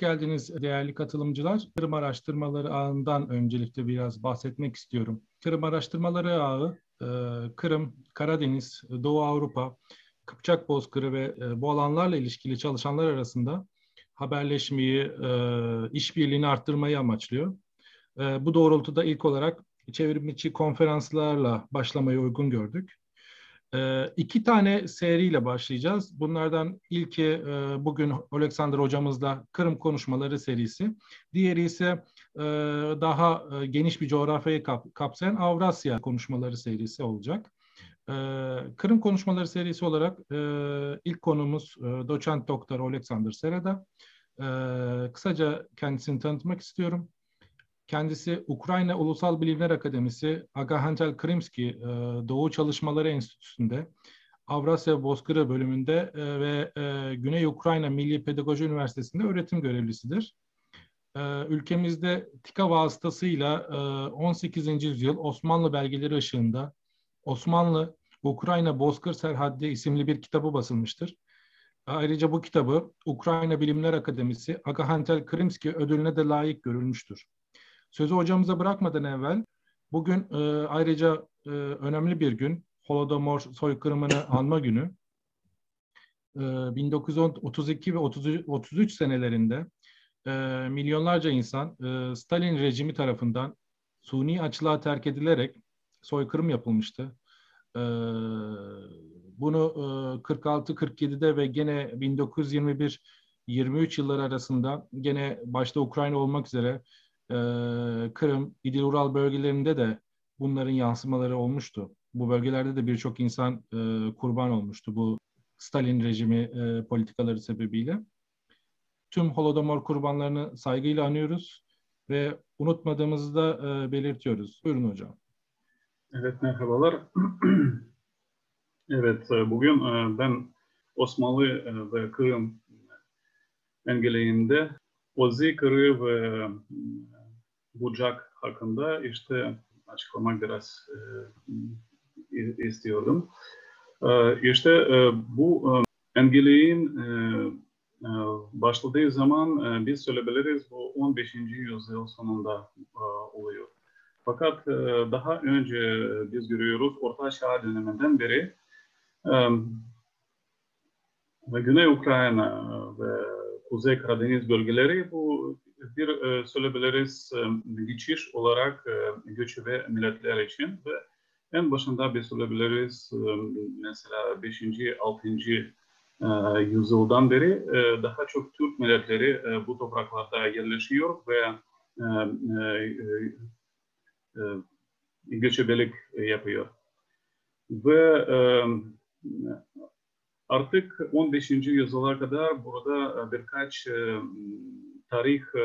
Geldiniz değerli katılımcılar. Kırım Araştırmaları Ağı'ndan öncelikle biraz bahsetmek istiyorum. Kırım Araştırmaları Ağı, e, Kırım, Karadeniz, Doğu Avrupa, Kıpçak Bozkırı ve e, bu alanlarla ilişkili çalışanlar arasında haberleşmeyi, e, işbirliğini arttırmayı amaçlıyor. Bu doğrultuda ilk olarak çevrimiçi konferanslarla başlamayı uygun gördük. E, iki tane seriyle başlayacağız. Bunlardan ilki e, bugün Alexander hocamızla Kırım konuşmaları serisi. Diğeri ise e, daha e, geniş bir coğrafyayı kap, kapsayan Avrasya konuşmaları serisi olacak. E, Kırım konuşmaları serisi olarak e, ilk konumuz e, doçent doktor Alexander Sereda. E, kısaca kendisini tanıtmak istiyorum. Kendisi Ukrayna Ulusal Bilimler Akademisi Agahantel Krimski e, Doğu Çalışmaları Enstitüsü'nde Avrasya Bozkırı bölümünde e, ve e, Güney Ukrayna Milli Pedagoji Üniversitesi'nde öğretim görevlisidir. Ülkemizde TİKA vasıtasıyla 18. yüzyıl Osmanlı belgeleri ışığında Osmanlı Ukrayna Bozkır Serhaddi isimli bir kitabı basılmıştır. Ayrıca bu kitabı Ukrayna Bilimler Akademisi Agahantel Krimski ödülüne de layık görülmüştür. Sözü hocamıza bırakmadan evvel bugün e, ayrıca e, önemli bir gün. Holodomor soykırımını anma günü. E, 1932 ve 30, 33 senelerinde e, milyonlarca insan e, Stalin rejimi tarafından suni açlığa terk edilerek soykırım yapılmıştı. E, bunu e, 46-47'de ve gene 1921-23 yılları arasında gene başta Ukrayna olmak üzere e, Kırım, İdil Ural bölgelerinde de bunların yansımaları olmuştu. Bu bölgelerde de birçok insan e, kurban olmuştu bu Stalin rejimi e, politikaları sebebiyle. Tüm Holodomor kurbanlarını saygıyla anıyoruz ve unutmadığımızı da e, belirtiyoruz. Buyurun hocam. Evet merhabalar. evet bugün ben Osmanlı ve Kırım engeleyinde Ozi Kırı ve Bucak hakkında işte açıklamak biraz e, istiyordum. E, işte e, bu e, engelliğin e, e, başladığı zaman e, biz söyleyebiliriz bu 15. yüzyıl sonunda e, oluyor. Fakat e, daha önce biz görüyoruz Orta Çağ döneminden beri e, Güney Ukrayna ve Kuzey Karadeniz bölgeleri bu bir e, söyleyebiliriz e, geçiş olarak e, göçebe milletler için ve en başında bir söyleyebiliriz e, mesela 5. 6. E, yüzyıldan beri e, daha çok Türk milletleri e, bu topraklarda yerleşiyor ve e, e, e, göçebelik yapıyor. Ve e, artık 15. yüzyıla kadar burada birkaç e, tarih, e,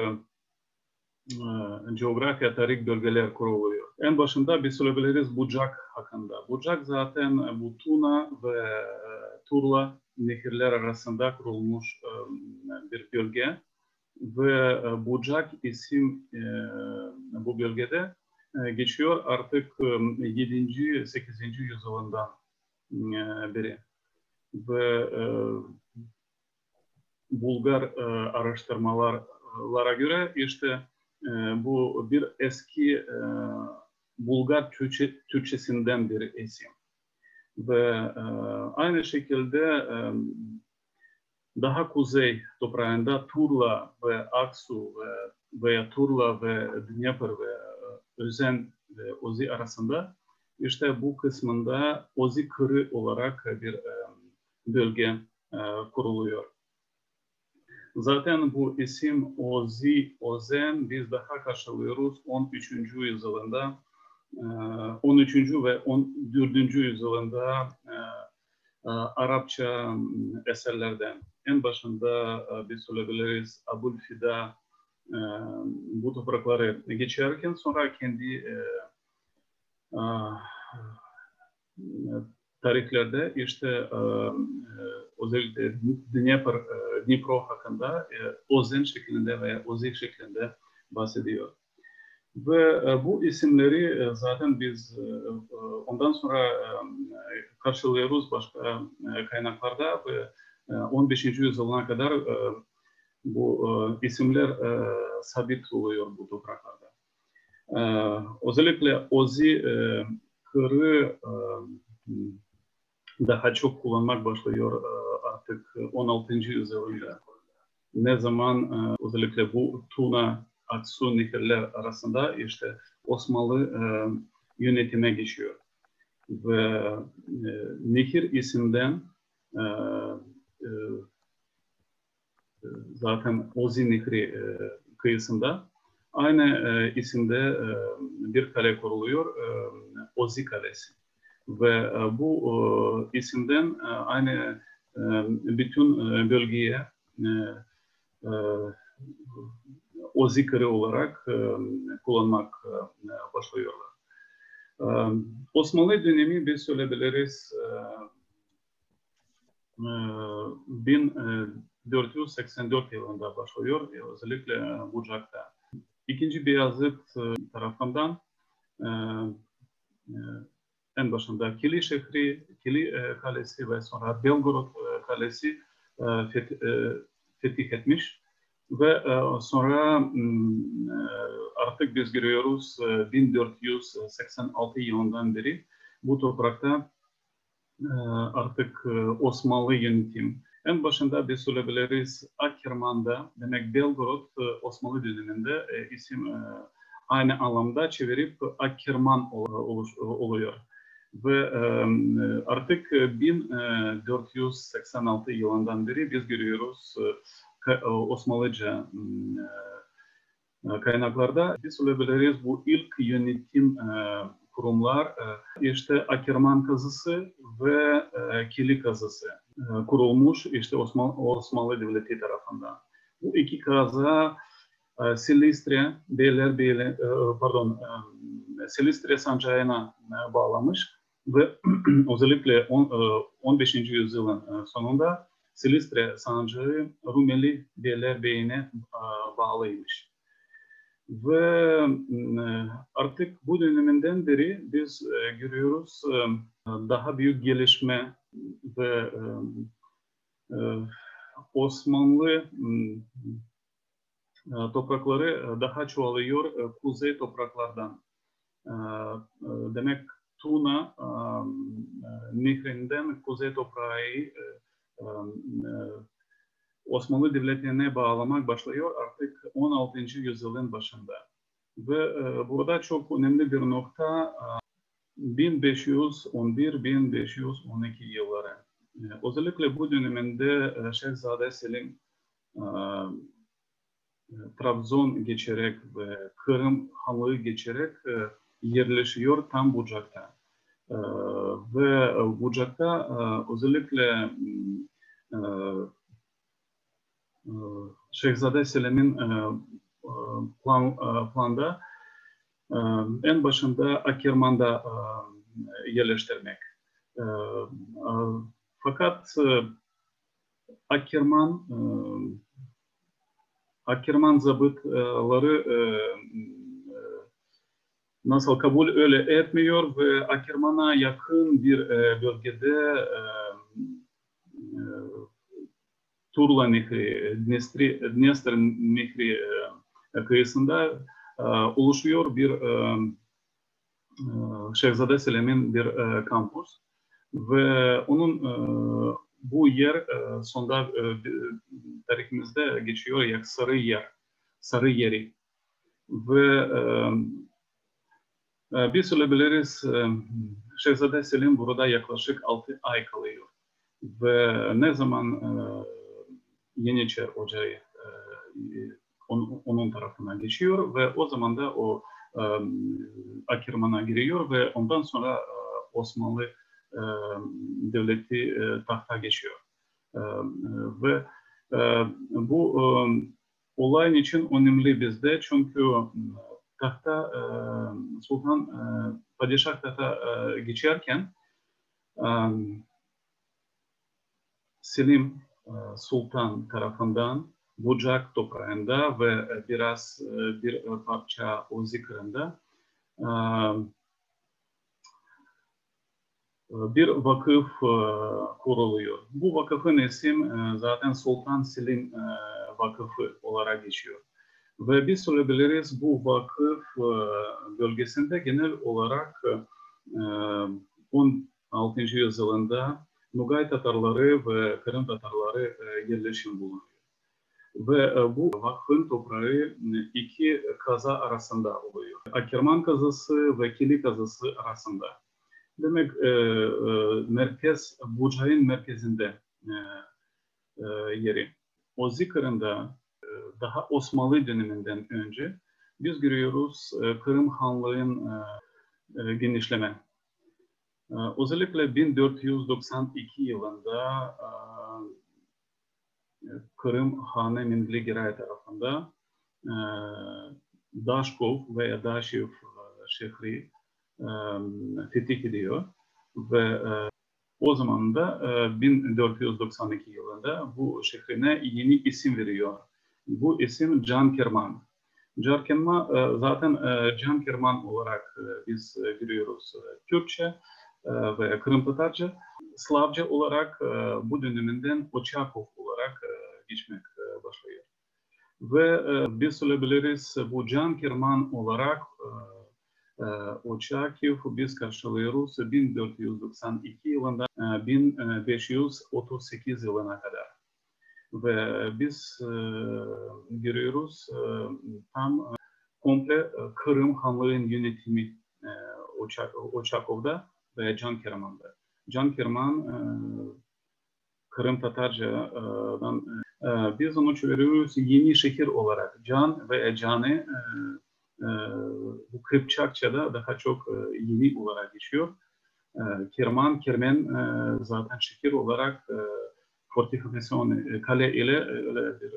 e, coğrafya, tarih bölgeler kuruluyor. En başında bir söyleyebiliriz Bucak hakkında. Bucak zaten bu Tuna ve e, Turla nehirler arasında kurulmuş e, bir bölge. Ve e, Bucak isim e, bu bölgede e, geçiyor artık e, 7. 8. yüzyılından e, beri. Ve e, Bulgar e, araştırmalar lara göre işte e, bu bir eski e, Bulgar Türkçe, Türkçesinden bir isim. Ve e, aynı şekilde e, daha kuzey toprağında Turla ve Aksu ve, veya Turla ve Dnepr ve e, Özen ve Ozi arasında işte bu kısmında Ozi Kırı olarak bir e, bölge e, kuruluyor. Zaten bu isim Ozi, Ozen biz daha karşılıyoruz 13. yüzyılında. 13. ve 14. yüzyılında e, e, Arapça eserlerden. En başında e, biz söyleyebiliriz Abul Fida bu toprakları geçerken sonra kendi tarihlerde işte özellikle Dnepr, Dnipro hakkında Ozen şeklinde veya Ozik şeklinde bahsediyor. Ve bu isimleri zaten biz ondan sonra karşılıyoruz başka kaynaklarda ve 15. yüzyılına kadar bu e, isimler e, sabit oluyor bu topraklarda. E, özellikle Ozi e, Kırı e, daha çok kullanmak başlıyor e, artık 16. yüzyılda. Ne zaman e, özellikle bu Tuna, Aksu nehirler arasında işte Osmanlı e, yönetime geçiyor. Ve e, nehir isimden e, e, zaten Ozi Nehri e, kıyısında aynı e, isimde e, bir kale kuruluyor, e, Ozi Kalesi. Ve e, bu e, isimden e, aynı bütün bölgeye Ozi Kırı olarak kullanmak başlıyorlar. Osmanlı dönemi biz söyleyebiliriz e, e, bin, e, 484 yılında başlıyor özellikle Bucak'ta. İkinci Beyazıt tarafından en başında Kili şehri, Kili kalesi ve sonra Belgorod kalesi fetih etmiş. Ve sonra artık biz görüyoruz 1486 yılından beri bu toprakta artık Osmanlı yönetim en başında biz söyleyebiliriz Akkerman'da demek Belgorod e, Osmanlı döneminde e, isim e, aynı anlamda çevirip Akkerman oluyor. Ve artık 1486 yılından beri biz görüyoruz Osmanlıca kaynaklarda. Biz söyleyebiliriz bu ilk yönetim kurumlar işte Akkerman kazısı ve Kili kazısı kurulmuş işte Osmanlı, Osmanlı Devleti tarafından. Bu iki kaza Silistre Beyler Beyler pardon Silistre sancağına bağlamış ve özellikle 15. yüzyılın sonunda Silistre sancağı Rumeli Beyler Beyine bağlıymış. Ve artık bu döneminden beri biz görüyoruz daha büyük gelişme ve Osmanlı toprakları daha çoğalıyor kuzey topraklardan. Demek Tuna nehrinden kuzey toprağı Osmanlı Devleti'ne bağlamak başlıyor artık 16. yüzyılın başında. Ve burada çok önemli bir nokta 1511-1512 yılları. Özellikle bu döneminde Şehzade Selim Trabzon geçerek ve Kırım Hanlığı geçerek yerleşiyor tam Bucak'ta. E, ve Bucak'ta e, özellikle e, Şehzade Selim'in plan, planda en başında Akirman'da yerleştirmek. Fakat Akirman Akirman zabıtları nasıl kabul öyle etmiyor ve Akirman'a yakın bir bölgede Turla Nehri, Dnestri, Dnestr Nehri kıyısında oluşuyor bir Şehzade Selim'in bir kampüs ve onun bu yer sonda tarihimizde geçiyor ya sarı yer, sarı yeri ve biz söyleyebiliriz Şehzade Selim burada yaklaşık 6 ay kalıyor ve ne zaman Yeniçer Ocağı on, onun tarafına geçiyor ve o zaman da o e, Akirman'a giriyor ve ondan sonra e, Osmanlı e, devleti e, tahta geçiyor. E, ve e, bu e, olay için önemli bizde çünkü tahta e, Sultan e, Padişah tahta e, geçerken e, Selim e, Sultan tarafından Bucak toprağında ve e, biraz e, bir parça Ozi Kırı'nda bir vakıf kuruluyor. Bu vakıfın isim zaten Sultan Selim vakıfı olarak geçiyor. Ve biz söyleyebiliriz bu vakıf e, bölgesinde genel olarak e, 16. yüzyılında Nugay Tatarları ve Kırım Tatarları e, yerleşim bulunuyor. Ve e, bu vakfın toprağı iki kaza arasında oluyor. Akirman kazası ve Kili kazası arasında. Demek e, e, merkez, Bucay'ın merkezinde e, e, yeri. Ozi Kırım'da e, daha Osmanlı döneminden önce biz görüyoruz e, Kırım Hanlığı'nın e, e, genişleme. Özellikle 1492 yılında Kırım Hanı Mindli Giray tarafında Daşkov veya Daşev şehri fetih ediyor ve o zaman da e, 1492 yılında bu şehrine yeni isim veriyor. Bu isim Can Kerman. Can Kerman e, zaten e, Can Kerman olarak e, biz görüyoruz Türkçe ve Kırım Tatarca. Slavca olarak bu döneminden Oçakov olarak geçmek başlıyor. Ve biz söyleyebiliriz bu Can Kerman olarak Oçakov biz karşılıyoruz 1492 yılından 1538 yılına kadar. Ve biz görüyoruz tam komple Kırım Hanlığı'nın yönetimi Oçakov'da ve Can Kerman'da. Can Kerman Kırım Tatarca'dan biz onu çeviriyoruz yeni şehir olarak Can ve Can'ı ee, bu Kıpçakça'da daha çok e, yeni olarak geçiyor. E, Kerman, Kermen e, zaten şehir olarak e, fortifikasyon, kale ile öyle bir,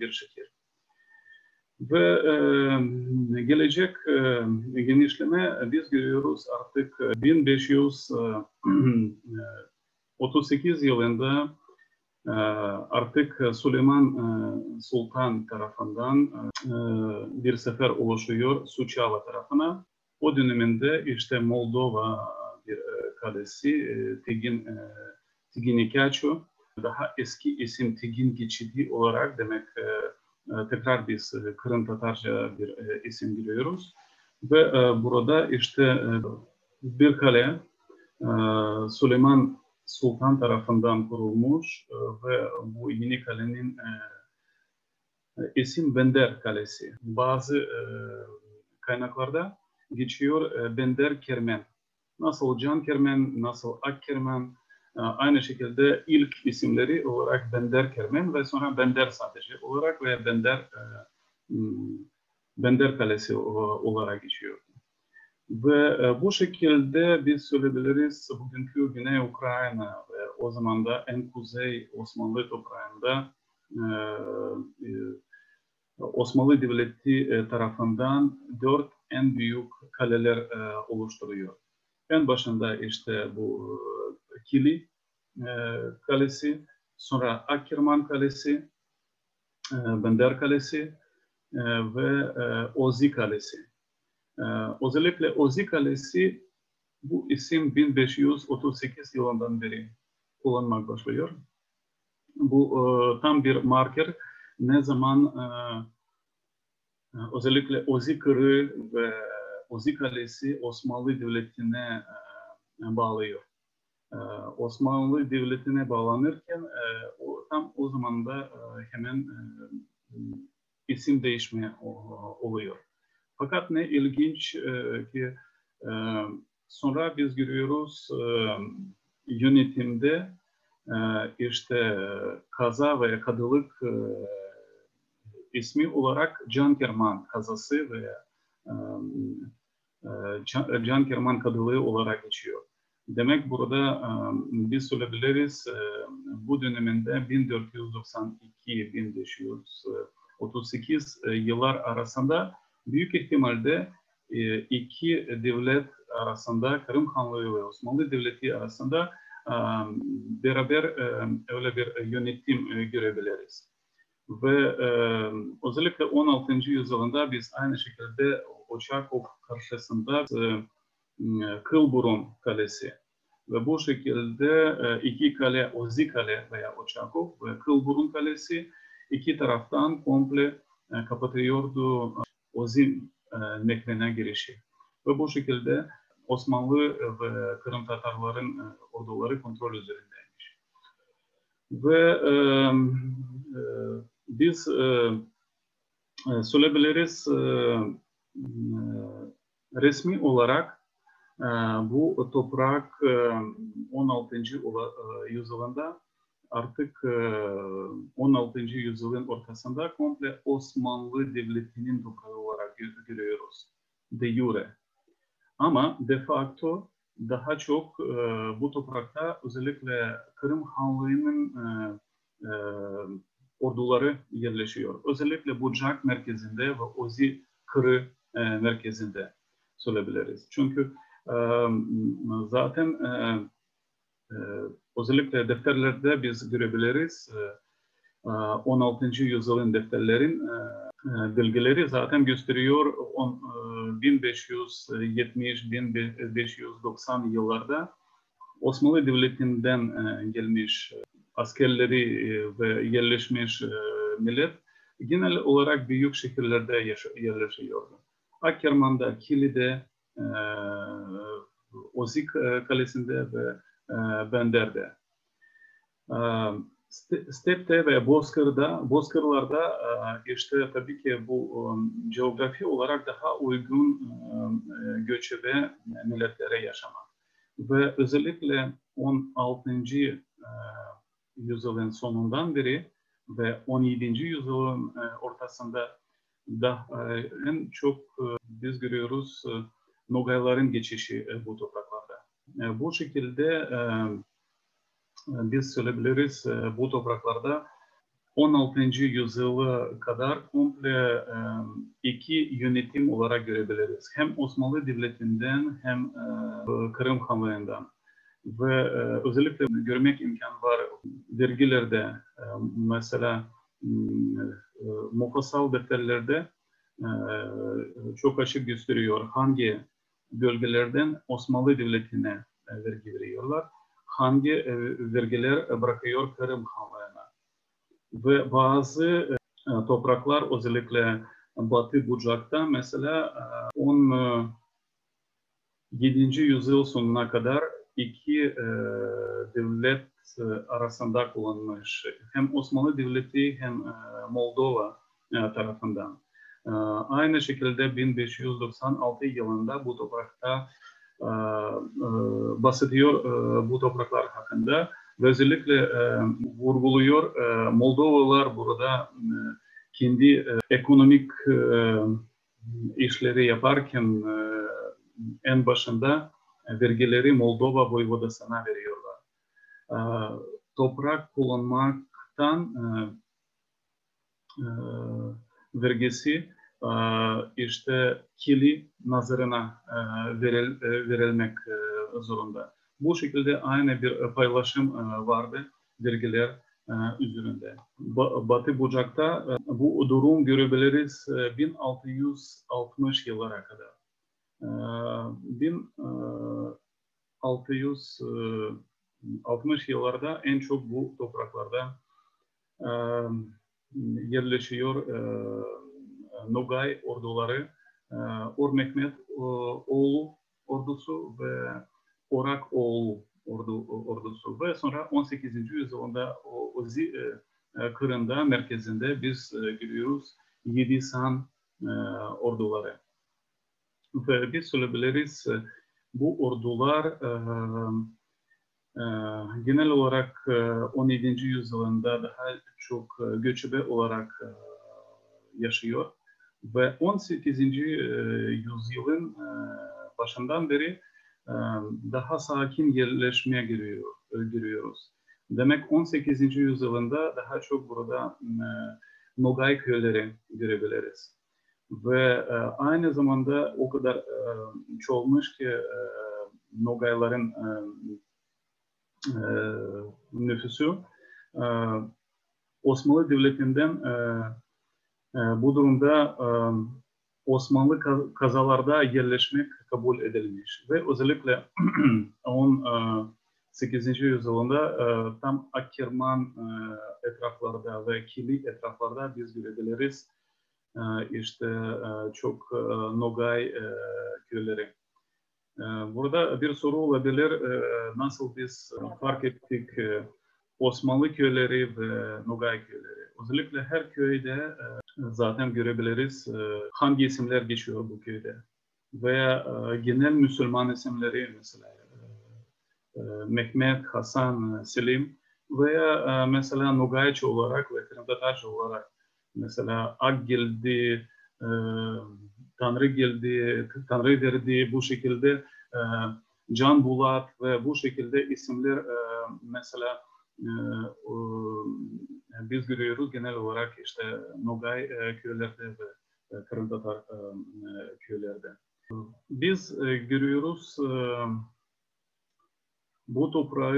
bir şehir. Ve e, gelecek e, genişleme biz görüyoruz artık 1538 yılında ee, artık e, Süleyman e, Sultan tarafından e, bir sefer oluşuyor Suçava tarafına. O döneminde işte Moldova bir kalesi Tigin Tiginikaçu daha eski isim Tigin geçidi olarak demek tekrar biz Kırım Tatarca bir isim biliyoruz. Ve burada işte bir kale Süleyman Sultan tarafından kurulmuş e, ve bu yeni kalenin e, isim Bender Kalesi. Bazı e, kaynaklarda geçiyor Bender Kermen. Nasıl Can Kermen, nasıl Ak Kermen, aynı şekilde ilk isimleri olarak Bender Kermen ve sonra Bender sadece olarak ve Bender Bender Kalesi olarak geçiyor. Ve e, bu şekilde biz söyleyebiliriz bugünkü Güney Ukrayna ve o zaman da en kuzey Osmanlı toprağında e, e, Osmanlı Devleti e, tarafından dört en büyük kaleler e, oluşturuyor. En başında işte bu e, Kili e, Kalesi, sonra Akirman Kalesi, e, Bender Kalesi e, ve e, Ozi Kalesi. Ee, özellikle Ozi Kalesi bu isim 1538 yılından beri kullanmak başlıyor. Bu e, tam bir marker. Ne zaman e, e özellikle Ozi Kırı ve Ozi Kalesi Osmanlı Devleti'ne e, bağlıyor. E, Osmanlı Devleti'ne bağlanırken e, o, tam o zaman da e, hemen e, isim değişme oluyor. Fakat ne ilginç ki sonra biz görüyoruz e, yönetimde işte kaza veya kadılık ismi olarak Can Kerman kazası veya e Can Kerman kadılığı olarak geçiyor. Demek burada e, biz söyleyebiliriz e, bu döneminde 1492-1538 yıllar arasında büyük ihtimalle e, iki devlet arasında, Kırım Hanlığı ve Osmanlı Devleti arasında e, beraber e, öyle bir yönetim görebiliriz. Ve özellikle 16. yüzyılında biz aynı şekilde Oçakov karşısında Kılburun Kalesi ve bu şekilde iki kale Ozi Kale veya Oçakov ve Kılburun Kalesi iki taraftan komple kapatıyordu Ozim nehrine girişi. Ve bu şekilde Osmanlı ve Kırım Tatarların orduları kontrol üzerindeymiş. Ve e, e, biz e, söyleyebiliriz e, resmi olarak bu toprak e, 16. yüzyılında artık 16. yüzyılın ortasında komple Osmanlı Devleti'nin toprağı olarak görüyoruz. De jure. Ama de facto daha çok bu toprakta özellikle Kırım Hanlığı'nın orduları yerleşiyor. Özellikle Bucak merkezinde ve Ozi Kırı merkezinde söyleyebiliriz. Çünkü zaten özellikle defterlerde biz görebiliriz. 16. yüzyılın defterlerin bilgileri zaten gösteriyor 1570-1590 yıllarda Osmanlı Devleti'nden gelmiş askerleri ve yerleşmiş millet genel olarak büyük şehirlerde yerleşiyordu. Akkerman'da, Kili'de, Ozik Kalesi'nde ve Bender'de. Step'te ve Bozkır'da, Bozkırlarda işte tabii ki bu coğrafi olarak daha uygun göçebe milletlere yaşamak. Ve özellikle 16. yüzyılın sonundan beri ve 17. yüzyılın ortasında da en çok biz görüyoruz Nogayların geçişi bu topraklarda. Bu şekilde biz söyleyebiliriz bu topraklarda 16. yüzyıla kadar komple iki yönetim olarak görebiliriz. Hem Osmanlı Devleti'nden hem Kırım Hanlığı'ndan. Ve özellikle görmek imkan var dergilerde mesela mufassal defterlerde çok açık gösteriyor hangi bölgelerden Osmanlı Devleti'ne vergi veriyorlar hangi vergiler bırakıyor Kırım Hanlığı'na. Ve bazı topraklar özellikle Batı Bucak'ta mesela 17. yüzyıl sonuna kadar iki devlet arasında kullanılmış. Hem Osmanlı Devleti hem Moldova tarafından. Aynı şekilde 1596 yılında bu toprakta bahsediyor bu topraklar hakkında özellikle vurguluyor Moldovalılar burada kendi ekonomik işleri yaparken en başında vergileri Moldova Voyvodası'na veriyorlar. Toprak kullanmaktan vergisi işte kili nazarına veril, verilmek zorunda. Bu şekilde aynı bir paylaşım vardı vergiler üzerinde. Batı Bucak'ta bu durum görebiliriz 1660 yıllara kadar. 1660 yıllarda en çok bu topraklarda yerleşiyor Nogay orduları, Or Mehmet oğlu ordusu ve Orak oğlu ordu, ordusu ve sonra 18. yüzyılda o, Ozi e, Kırım'da merkezinde biz e, görüyoruz Yedisan e, orduları. Ve biz söyleyebiliriz bu ordular e, e, genel olarak e, 17. yüzyılında daha çok e, göçebe olarak e, yaşıyor. Ve 18. yüzyılın başından beri daha sakin yerleşmeye giriyor, giriyoruz. Demek 18. yüzyılında daha çok burada Nogay köyleri görebiliriz. Ve aynı zamanda o kadar çoğalmış ki Nogayların nüfusu Osmanlı Devleti'nden bu durumda Osmanlı kazalarda yerleşmek kabul edilmiş ve özellikle 8. yüzyılında e, tam Akkerman e, etraflarda ve Kili etraflarda biz görebiliriz e, işte e, çok e, Nogay e, köyleri. E, burada bir soru olabilir, e, nasıl biz fark ettik e, Osmanlı köyleri ve Nogay köyleri. Özellikle her köyde e, zaten görebiliriz e, hangi isimler geçiyor bu köyde. Veya e, genel Müslüman isimleri mesela Mehmet, Hasan, Selim veya mesela Nogayçı olarak ve Kırımtatarcı olarak mesela Ak geldi, Tanrı geldi, Tanrı verdi bu şekilde Can Bulat ve bu şekilde isimler mesela biz görüyoruz genel olarak işte Nogay köylerde ve Kırım Tatar köylerde. Biz görüyoruz bu toprağı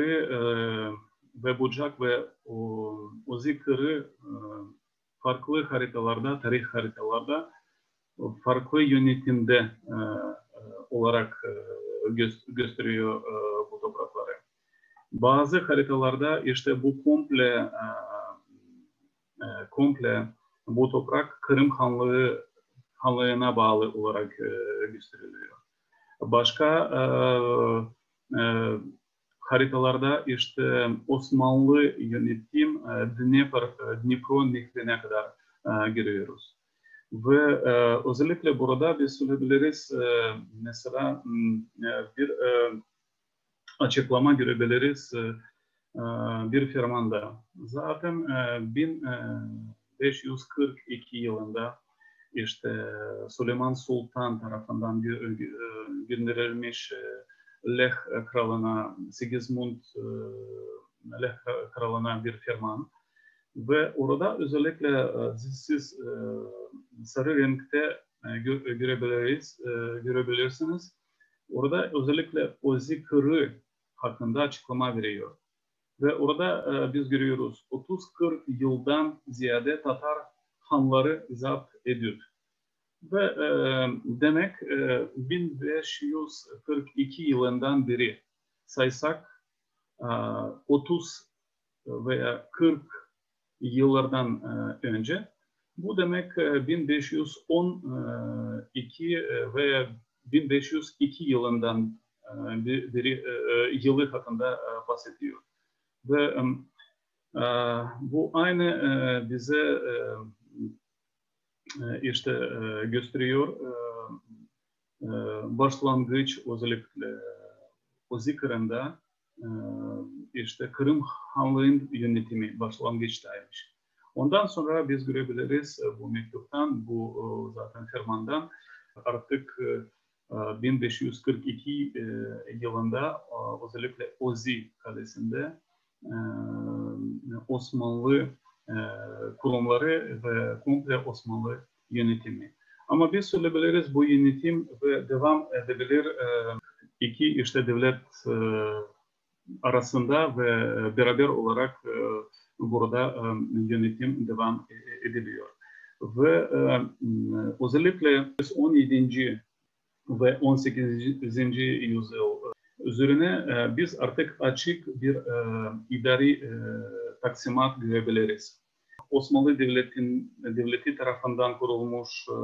ve Bucak ve Ozikır'ı farklı haritalarda, tarih haritalarda farklı yönetimde olarak gösteriyor bu toprakları. Bazı haritalarda işte bu komple komple bu toprak Kırım Hanlığı Hanlığı'na bağlı olarak gösteriliyor. Başka haritalarda işte Osmanlı yönetim Dnepr, Dnipro nehrine kadar giriyoruz. Ve özellikle burada biz söyleyebiliriz mesela bir açıklama görebiliriz bir firmanda. Zaten 1542 yılında işte Süleyman Sultan tarafından gönderilmiş Leh kralına, Sigismund Leh kralına bir ferman ve orada özellikle siz sarı renkte görebiliriz, görebilirsiniz. Orada özellikle Ozi Kırı hakkında açıklama veriyor. Ve orada e, biz görüyoruz 30-40 yıldan ziyade Tatar hanları zapt ediyor. Ve e, demek e, 1542 yılından beri saysak e, 30 veya 40 yıllardan e, önce bu demek e, 1512 e, veya 1502 yılından e, beri e, yılı hakkında bahsediyor. Ve bu aynı bize işte gösteriyor başlangıç özellikle o zikrında işte Kırım Hanlığı'nın yönetimi başlangıçtaymış. Ondan sonra biz görebiliriz bu mektuptan, bu zaten fermandan artık 1542 yılında özellikle Ozi kalesinde Osmanlı kurumları ve komple Osmanlı yönetimi. Ama biz söyleyebiliriz bu yönetim ve devam edebilir iki işte devlet arasında ve beraber olarak burada yönetim devam ediliyor. Ve özellikle 17. ve 18. yüzyıl üzerine e, biz artık açık bir e, idari e, taksimat görebiliriz. Osmanlı Devleti'nin devleti tarafından kurulmuş e,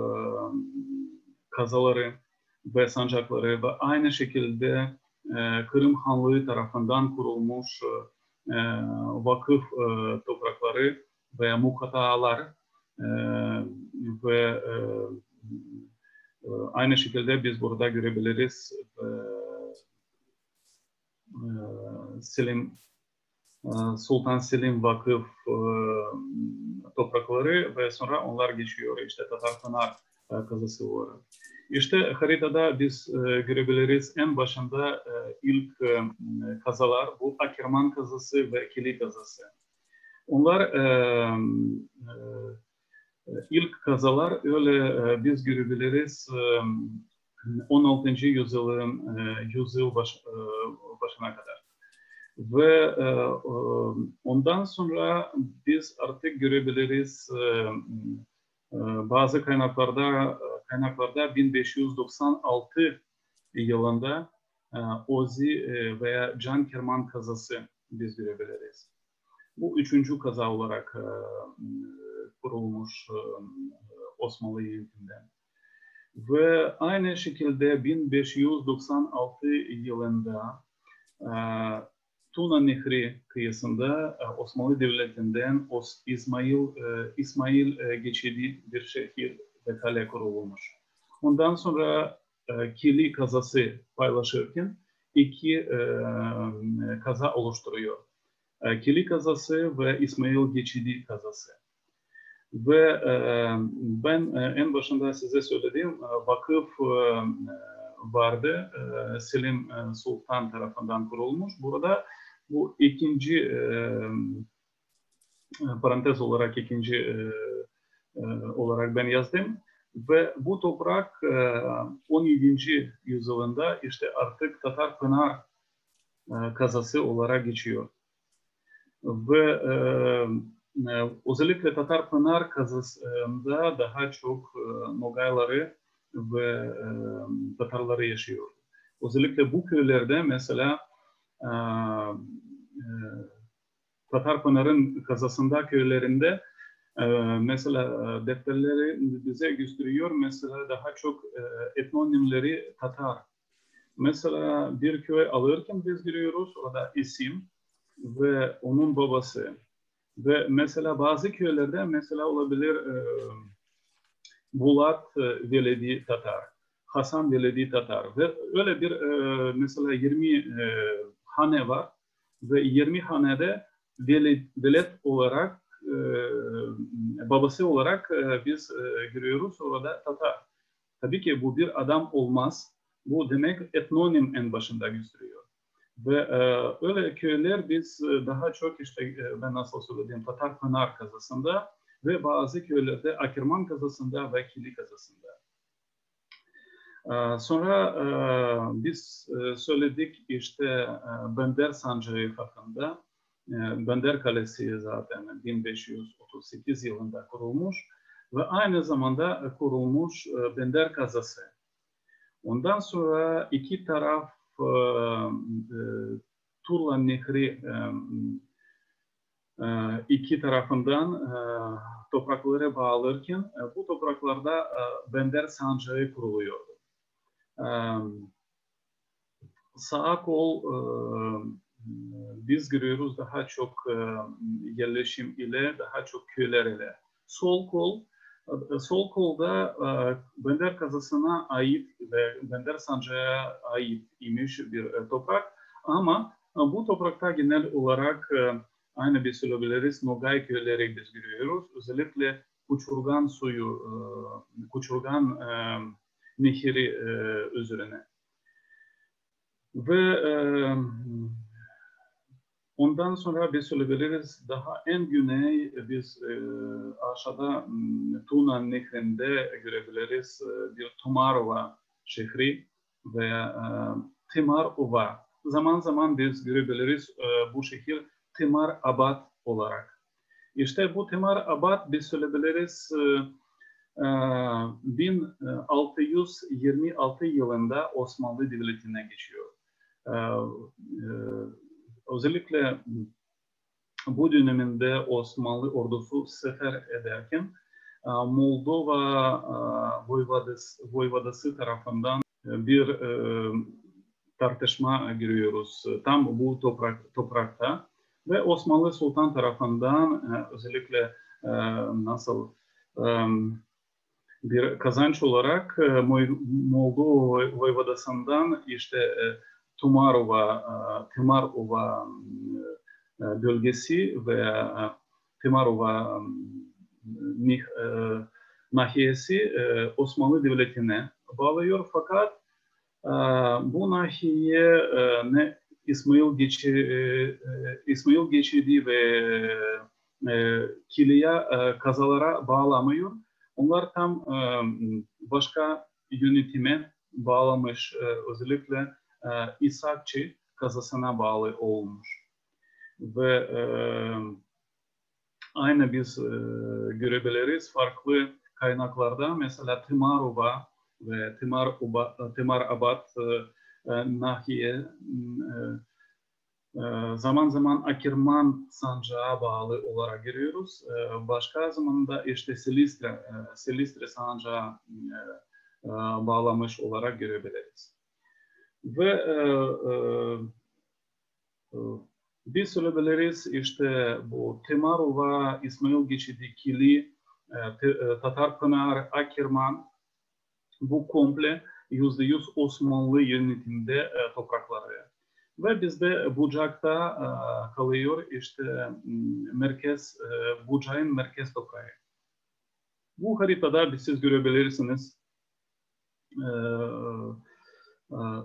kazaları ve sancakları ve aynı şekilde e, Kırım Hanlığı tarafından kurulmuş e, vakıf e, toprakları veya mukatalar e, ve e, e aynı şekilde biz burada görebiliriz e, Selim Sultan Selim Vakıf toprakları ve sonra onlar geçiyor işte Tatar Pınar kazası olarak. İşte haritada biz görebiliriz en başında ilk kazalar bu Akerman kazası ve Kili kazası. Onlar ilk kazalar öyle biz görebiliriz 16. yüzyılın yüzyıl baş, başına kadar. Ve e, ondan sonra biz artık görebiliriz e, e, bazı kaynaklarda kaynaklarda 1596 yılında Ozi veya Can Kerman kazası biz görebiliriz. Bu üçüncü kaza olarak kurulmuş Osmanlı yönetiminden. Ve aynı şekilde 1596 yılında Tuna Nehri kıyısında Osmanlı Devleti'nden İsmail İsmail geçidi bir şehir ve kale kurulmuş. Ondan sonra Kili kazası paylaşırken iki kaza oluşturuyor. Kili kazası ve İsmail geçidi kazası. Ve ben en başında size söylediğim vakıf vardı. Selim Sultan tarafından kurulmuş. Burada bu ikinci parantez olarak ikinci olarak ben yazdım. Ve bu toprak 17. yüzyılında işte artık Tatar Pınar kazası olarak geçiyor. Ve özellikle Tatar Pınar kazasında daha çok Nogayları ve Tatarları yaşıyor. Özellikle bu köylerde mesela Tatar Pınar'ın kazasında köylerinde mesela defterleri bize gösteriyor. Mesela daha çok etnonimleri Tatar. Mesela bir köy alırken biz görüyoruz orada isim ve onun babası. Ve mesela bazı köylerde mesela olabilir e, Bulat e, Veledi Tatar, Hasan Veledi Tatar ve öyle bir e, mesela 20 e, hane var ve 20 hanede veled olarak e, babası olarak e, biz e, görüyoruz orada Tatar. Tabii ki bu bir adam olmaz. Bu demek etnonim en başında gösteriyor. Ve e, öyle köyler biz e, daha çok işte e, ben nasıl söylediğim Tatar Pınar kazasında ve bazı köylerde Akirman kazasında ve Kili kazasında. E, sonra e, biz e, söyledik işte e, Bender Sancağı hakkında. E, Bender Kalesi zaten 1538 yılında kurulmuş ve aynı zamanda kurulmuş e, Bender kazası. Ondan sonra iki taraf Turla Nehri iki tarafından topraklara bağlarken bu topraklarda Bender Sancağı kuruluyordu. Sağ kol biz görüyoruz daha çok yerleşim ile, daha çok köyler ile. Sol kol Sol kolda Bender kazasına ait ve Bender Sancı'ya ait imiş bir toprak ama bu toprakta genel olarak aynı bir söyleyebiliriz Nogay köyleri biz görüyoruz. Özellikle Kuçurgan suyu, Kuçurgan nehri üzerine. Ve Ondan sonra biz söyleyebiliriz daha en güney biz e, aşağıda Tuna Nehri'nde görebiliriz e, bir Tomarova şehri veya e, Timarova. Zaman zaman biz görebiliriz e, bu şehir Timar Abad olarak. İşte bu Timar Abad biz söyleyebiliriz e, 1626 yılında Osmanlı Devleti'ne geçiyor. E, e, özellikle bu döneminde Osmanlı ordusu sefer ederken Moldova Voyvodası, Voyvodası tarafından bir tartışma görüyoruz tam bu toprak, toprakta ve Osmanlı Sultan tarafından özellikle nasıl bir kazanç olarak Moldova Voyvodası'ndan işte Tumarova, Timarova bölgesi ve Timarova nahiyesi Osmanlı Devleti'ne bağlıyor fakat bu nahiye ne İsmail geçi İsmail geçidi ve Kiliya kazalara bağlamıyor. Onlar tam başka yönetime bağlamış özellikle İshakçı kazasına bağlı olmuş. Ve e, aynı biz e, görebiliriz farklı kaynaklarda mesela Timarova ve Timar, Uba, Timar Abad e, nahiye zaman zaman Akirman sancağa bağlı olarak görüyoruz. Başka zamanda işte Silistre, Silistre sancağı bağlamış olarak görebiliriz. Ve biz söyleyebiliriz işte bu Temarova, İsmail geçidi Kili, Tatarpınar, Akirman bu komple yüzde yüz Osmanlı yönetimde toprakları. Ve bizde Bucak'ta kalıyor işte merkez, Bucak'ın merkez toprağı. Bu haritada siz görebilirsiniz.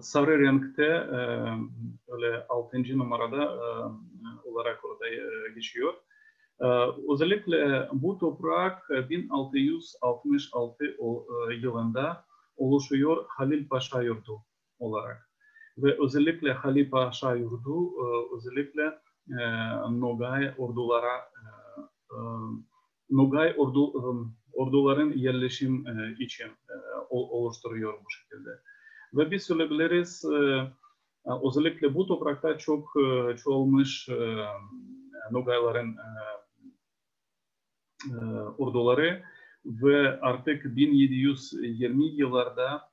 Sarı renkte öyle 6. numarada olarak orada geçiyor. Özellikle bu toprak 1666 yılında oluşuyor Halil Paşa yurdu olarak. Ve özellikle Halil Paşa yurdu özellikle Nogay ordulara Nogay ordu, orduların yerleşim için oluşturuyor bu şekilde. Ve biz söyleyebiliriz özellikle bu toprakta çok çoğalmış Nogayların orduları ve artık 1720 yıllarda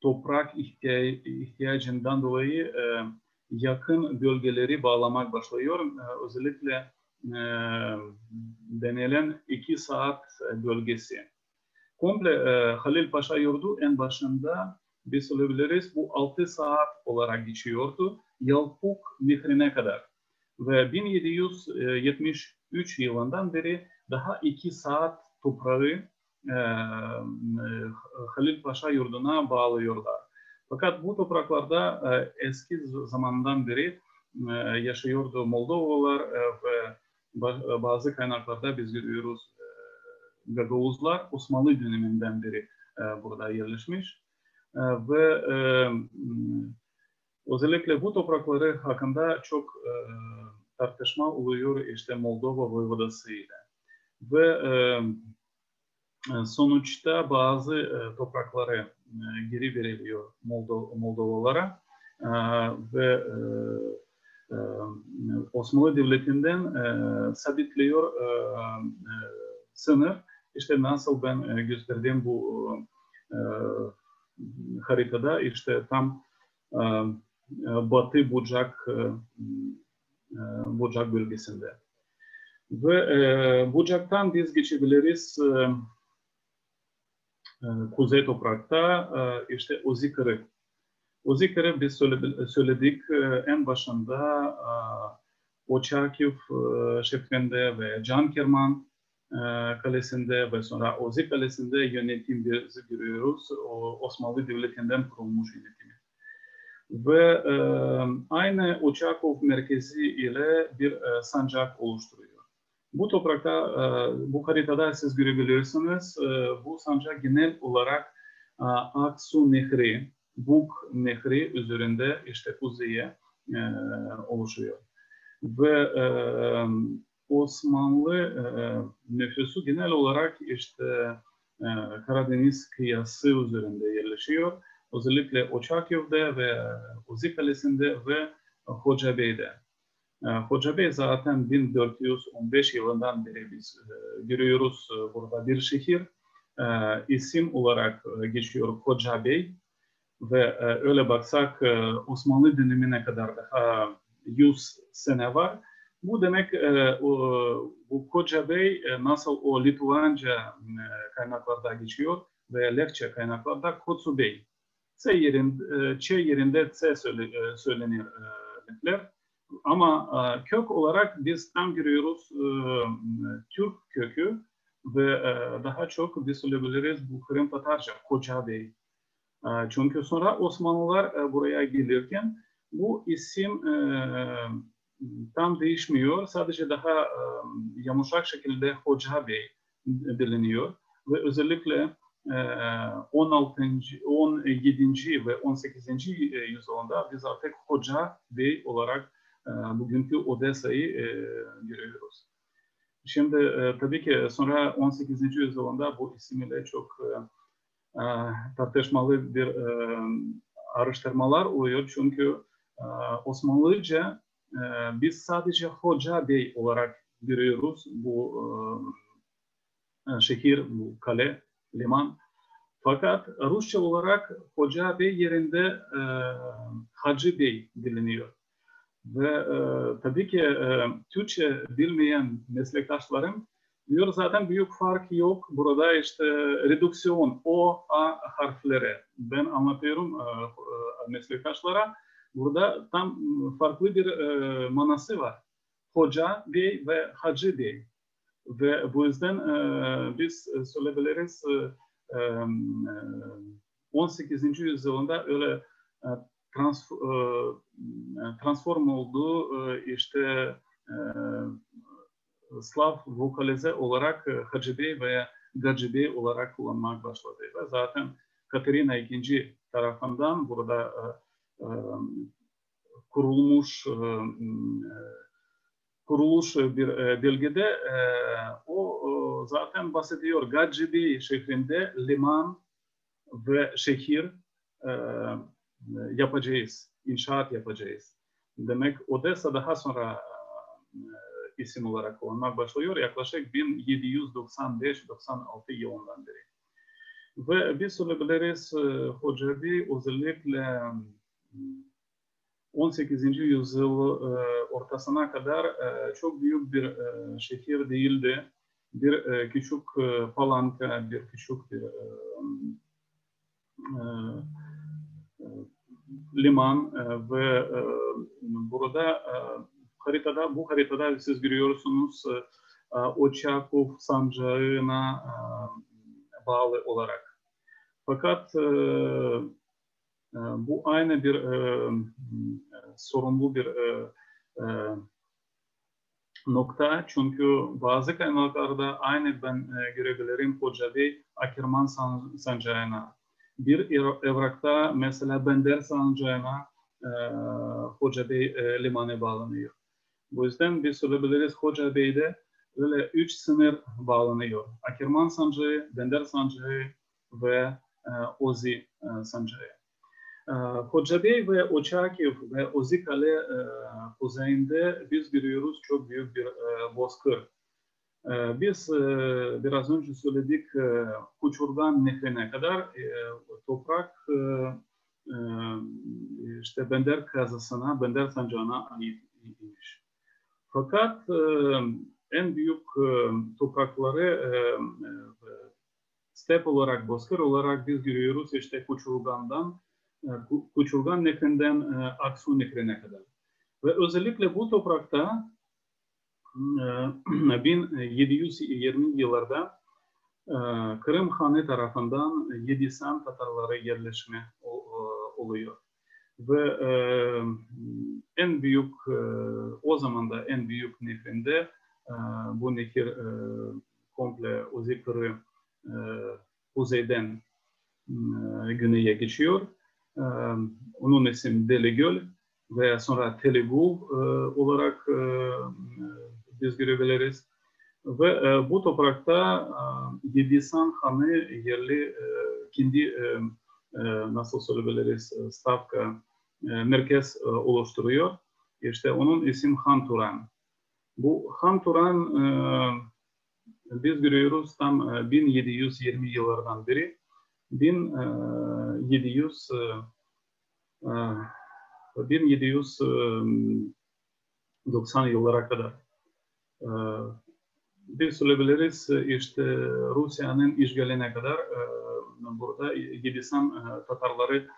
toprak ihtiyacından dolayı yakın bölgeleri bağlamak başlıyor. Özellikle denilen iki saat bölgesi. Komple Halil Paşa yurdu en başında biz söyleyebiliriz bu 6 saat olarak geçiyordu. Yalpuk Nehri'ne kadar. Ve 1773 yılından beri daha iki saat toprağı e, Halil Paşa yurduna bağlıyorlar. Fakat bu topraklarda e, eski zamandan beri e, yaşıyordu Moldovalılar e, ve bazı kaynaklarda biz görüyoruz e, Gagavuzlar Osmanlı döneminden beri e, burada yerleşmiş. E, ve e, özellikle bu toprakları hakkında çok e, tartışma oluyor işte Moldova Voyvodası ile. Ve e, sonuçta bazı e, toprakları e, geri veriliyor Moldova, Moldovalara e, ve e, e, Osmanlı Devleti'nden e, sabitliyor e, e, sınır. İşte nasıl ben e, gösterdiğim bu e, haritada işte tam e, Batı Bucak e, Bucak bölgesinde. Ve e, Bucak'tan biz geçebiliriz e, e, kuzey toprakta e, işte Ozikar'ı. Ozikar'ı biz söyledik e, en başında e, Oçakif e, şeklinde ve Can Kerman e, kalesinde ve sonra Ozi kalesinde yönetim görüyoruz. O Osmanlı Devleti'nden kurulmuş yönetimi. Ve e, aynı Oçakov merkezi ile bir e, sancak oluşturuyor. Bu toprakta, e, bu haritada siz görebilirsiniz. E, bu sancak genel olarak e, Aksu Nehri, Buk Nehri üzerinde işte kuzeye oluşuyor. Ve Osmanlı nüfusu genel olarak işte Karadeniz kıyası üzerinde yerleşiyor. Özellikle Oçakyev'de ve Uzi Kalesi'nde ve Hocabey'de. Hoca Bey zaten 1415 yılından beri biz görüyoruz burada bir şehir isim olarak geçiyor Hoca Bey ve öyle baksak Osmanlı dönemine kadar daha 100 sene var. Bu demek bu Koca Bey nasıl o Litvanca kaynaklarda geçiyor ve Lehçe kaynaklarda Kotsu Bey. C yerinde, Ç yerinde C söylenir ama e, kök olarak biz tam görüyoruz e, Türk kökü ve e, daha çok biz söyleyebiliriz bu Kırım Tatarca, Koca Bey. E, çünkü sonra Osmanlılar e, buraya gelirken bu isim e, tam değişmiyor. Sadece daha e, yumuşak şekilde Hoca Bey biliniyor. Ve özellikle 16. 17. ve 18. yüzyılda biz artık Hoca Bey olarak bugünkü Odessa'yı e, görüyoruz. Şimdi e, tabii ki sonra 18. yüzyılda bu isimle çok tartışmalı bir araştırmalar oluyor. Çünkü Osmanlıca biz sadece Hoca Bey olarak görüyoruz bu şehir, bu kale, liman. Fakat Rusça olarak Hoca Bey yerinde Hacı Bey biliniyor. Ve e, tabii ki e, Türkçe bilmeyen meslektaşlarım diyor zaten büyük fark yok. Burada işte redüksiyon, O, A harfleri. Ben anlatıyorum e, e, meslektaşlara. Burada tam farklı bir e, manası var. Hoca Bey ve Hacı Bey. Ve bu yüzden e, biz söyleyebiliriz e, e, 18. yüzyılında öyle e, trans, e, transform olduğu e, işte e, Slav vokalize olarak Hacı Bey veya Gacı Bey olarak kullanmak başladı. Ve zaten Katerina II tarafından burada kurulmuş kuruluş bir belgede o zaten bahsediyor. Gacıbi şehrinde liman ve şehir yapacağız, inşaat yapacağız. Demek Odessa daha sonra isim olarak kullanmak başlıyor yaklaşık 1795-96 yılından beri. Ve biz söyleyebiliriz Hocavi özellikle 18. yüzyıl ortasına kadar çok büyük bir şehir değildi. Bir küçük palanka, bir küçük bir liman ve burada haritada bu haritada siz görüyorsunuz Oçakov sancağına bağlı olarak. Fakat bu aynı bir sorumlu bir nokta çünkü bazı kaynaklarda aynı ben görebilirim Hoca Bey Akirman sancağına bir evrakta mesela Bender sancağına e, Hoca Bey e, limanı bağlanıyor. Bu yüzden biz söyleyebiliriz Hoca Bey'de öyle üç sınır bağlanıyor. Akirman sancağı, Bender sancağı ve e, Ozi e, sancağı. E, Hoca Bey ve Oçakif ve Ozi Kale e, kuzeyinde biz görüyoruz çok büyük bir e, bozkır. Ee, biz e, biraz önce söyledik e, Kuçurgan Nehri'ne kadar e, toprak işte Bender kazasına, Bender sancağına aitmiş. Fakat en büyük toprakları step olarak, bozkır olarak biz görüyoruz işte Kuçurgan'dan, Kuçurgan Nehri'nden Aksu Nehri'ne kadar. Ve özellikle bu toprakta 1720 yıllarda Kırım Hanı tarafından Yedisem Tatarları yerleşme oluyor. Ve en büyük, o zaman da en büyük nehrinde bu nehir komple Uzikırı kuzeyden güneye geçiyor. Onun isim Deli Göl ve sonra Telegul olarak biz görebiliriz. Ve bu toprakta Yedisan Hanı yerli kendi nasıl söyleyebiliriz stavka merkez oluşturuyor. İşte onun isim Han Turan. Bu Han Turan biz görüyoruz tam e, 1720 yıllardan beri 1700 e, 1790 yıllara kadar biz söyleyebiliriz işte Rusya'nın işgaline kadar burada Gidistan Tatarları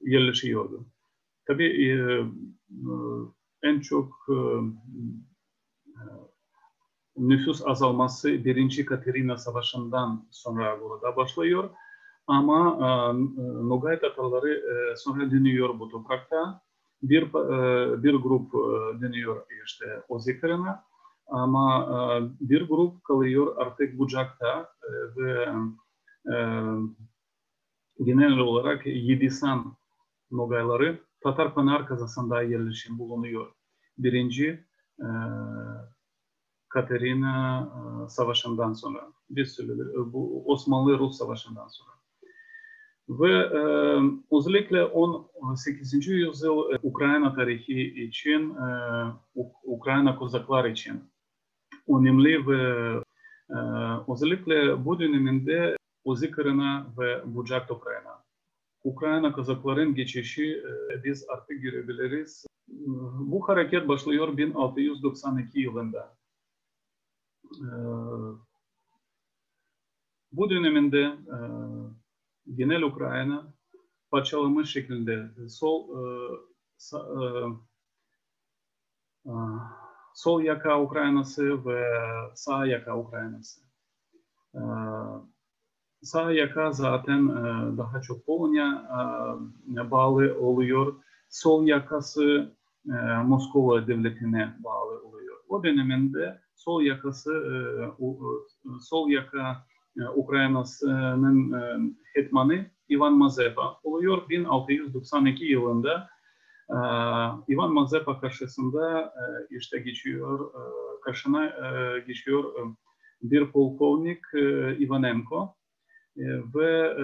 yerleşiyordu. Tabii en çok nüfus azalması birinci Katerina Savaşı'ndan sonra burada başlıyor. Ama Nogay Tatarları sonra dönüyor bu toprakta bir bir grup deniyor işte o zikrine ama bir grup kalıyor artık Bucak'ta ve genel olarak Yedisan Nogayları Tatar Pınar kazasında yerleşim bulunuyor. Birinci Katerina Savaşı'ndan sonra, bir sürü bu Osmanlı-Rus Savaşı'ndan sonra. Ve e, özellikle 18. yüzyıl Ukrayna tarihi için, e, Ukrayna Kozaklar için önemli ve e, özellikle bu döneminde Ozikarına ve Bucak toprağına. Ukrayna Kozakların geçişi e, biz artık görebiliriz. Bu hareket başlıyor 1692 yılında. E, bu döneminde e, genel Ukrayna parçalanmış şekilde sol e, sa, e, sol yaka Ukraynası ve sağ yaka Ukraynası. Sağ yaka zaten daha çok Polonya bağlı oluyor. Sol yakası Moskova devletine bağlı oluyor. O döneminde sol yakası e, sol yaka e, Ukrayna'nın e, hetmanı Ivan Mazepa oluyor. 1692 yılında e, Ivan Mazepa karşısında işte geçiyor, karşına geçiyor bir polkovnik Ivanenko ve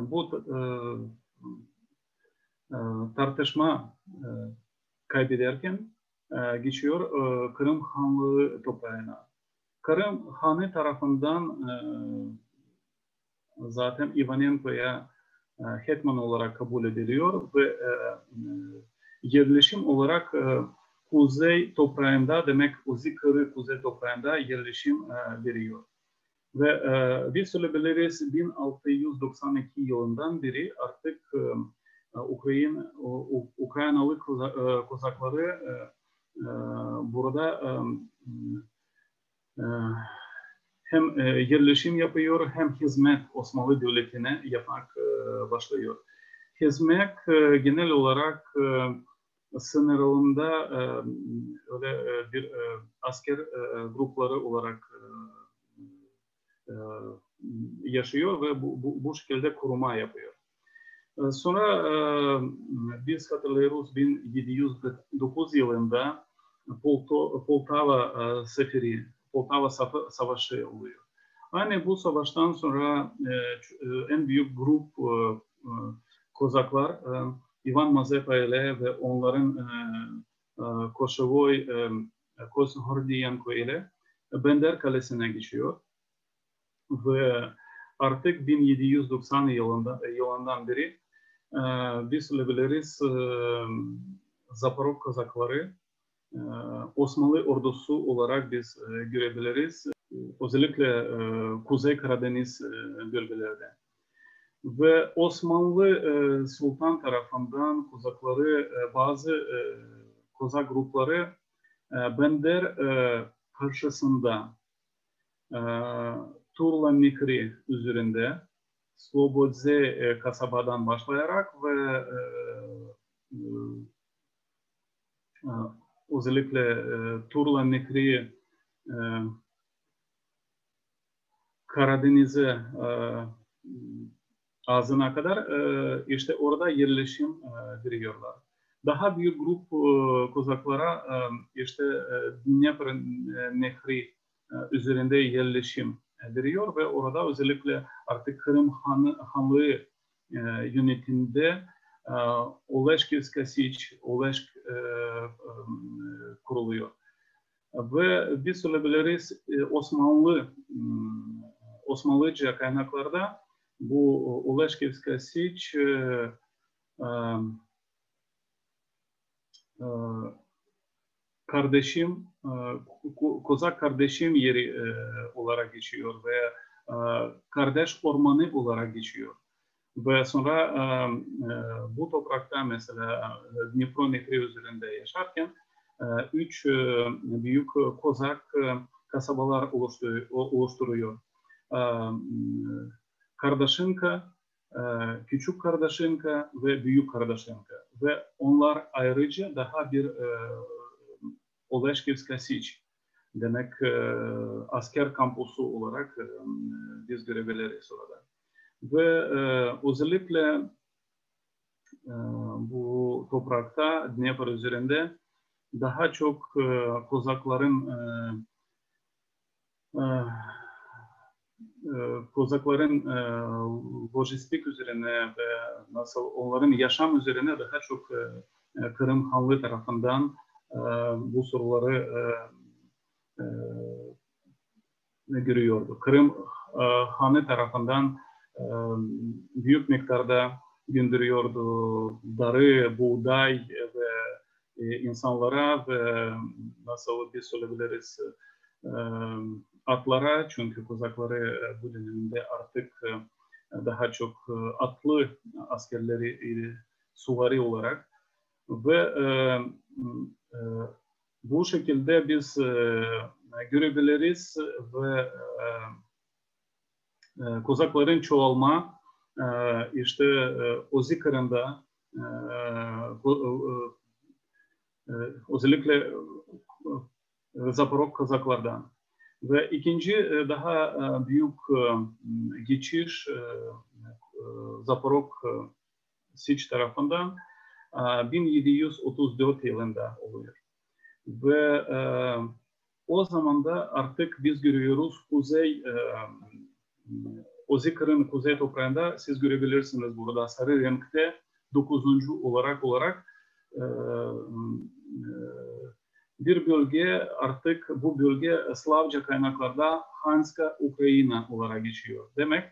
bu tartışma kaybederken geçiyor Kırım Hanlığı toprağına. Kırım Hanı tarafından e, zaten Ivanenko'ya e, hetman olarak kabul ediliyor ve e, yerleşim olarak e, kuzey toprağında demek Uzi Kırı kuzey toprağında yerleşim e, veriyor. Ve e, biz söyleyebiliriz 1692 yılından beri artık e, Ukrayna, Ukraynalı kozakları e, e, burada e, ee, hem e, yerleşim yapıyor hem hizmet Osmanlı Devleti'ne yapmak e, başlıyor. Hizmet genel olarak sınırında öyle bir asker grupları olarak yaşıyor ve bu, bu, bu şekilde koruma yapıyor. Sonra biz hatırlıyoruz 1709 yılında Poltava Seferi Poltava Savaşı oluyor. Aynı bu savaştan sonra e, e, en büyük grup e, e, Kozaklar e, Ivan Mazepa ile ve onların e, e, Kosovoy e, Kozhordiyenko ile Bender Kalesi'ne geçiyor. Ve artık 1790 yılında, yılından beri e, biz söyleyebiliriz e, Zaporok Kozakları Osmanlı ordusu olarak biz e, görebiliriz. Özellikle e, Kuzey Karadeniz e, bölgelerde. Ve Osmanlı Sultan tarafından Kozakları, bazı Kozak grupları Bender karşısında Turla Mikri üzerinde Slobodze kasabadan başlayarak ve özellikle e, Turla Nehri e, Karadeniz'e e, ağzına kadar e, işte orada yerleşim e, veriyorlar. Daha büyük grup e, Kozaklara e, işte e, Dnepr e, Nehri e, üzerinde yerleşim veriyor ve orada özellikle artık Kırım Han, Hanlığı e, yönetiminde Oleşkivska Siç, Oleşk e, e, kuruluyor. Ve biz söyleyebiliriz e, Osmanlı Osmanlıca kaynaklarda bu Oleşkivska Siç kardeşim, Kozak kardeşim yeri olarak geçiyor ve kardeş ormanı olarak geçiyor. Ve sonra e, e, bu toprakta mesela Dnipro Nehri üzerinde yaşarken e, üç büyük kozak kasabalar oluşturuyor. Kardaşınka, Küçük Kardaşınka ve Büyük Kardaşınka. Ve onlar ayrıca daha bir Oleşkivska Siç demek asker kampusu olarak biz görebiliriz orada. Ve e, özellikle e, bu toprakta Dnepr üzerinde daha çok e, Kozakların e, e, e, Kozakların e, lojistik üzerine ve nasıl onların yaşam üzerine daha çok e, e Kırım Hanlığı tarafından e, bu soruları e, e, görüyordu. Kırım e, Hanı tarafından e, büyük miktarda gönderiyordu darı, buğday ve insanlara ve nasıl bir söyleyebiliriz? E, atlara çünkü Kozakları e, bu dönemde artık e, daha çok e, atlı askerleri e, suvari olarak ve e, e, bu şekilde biz e, görebiliriz ve e, e, Kozakların çoğalma e, işte e, Ozi Kırım'da e, e, özellikle e, Zaporok Kazaklardan ve ikinci e, daha e, büyük e, geçiş e, Zaporok Siç tarafından 1734 yılında oluyor. Ve o zaman da artık biz görüyoruz kuzey Ozikır'ın kuzey toprağında siz görebilirsiniz burada sarı renkte dokuzuncu olarak olarak bir bölge artık bu bölge Slavca kaynaklarda Hanska Ukrayna olarak geçiyor. Demek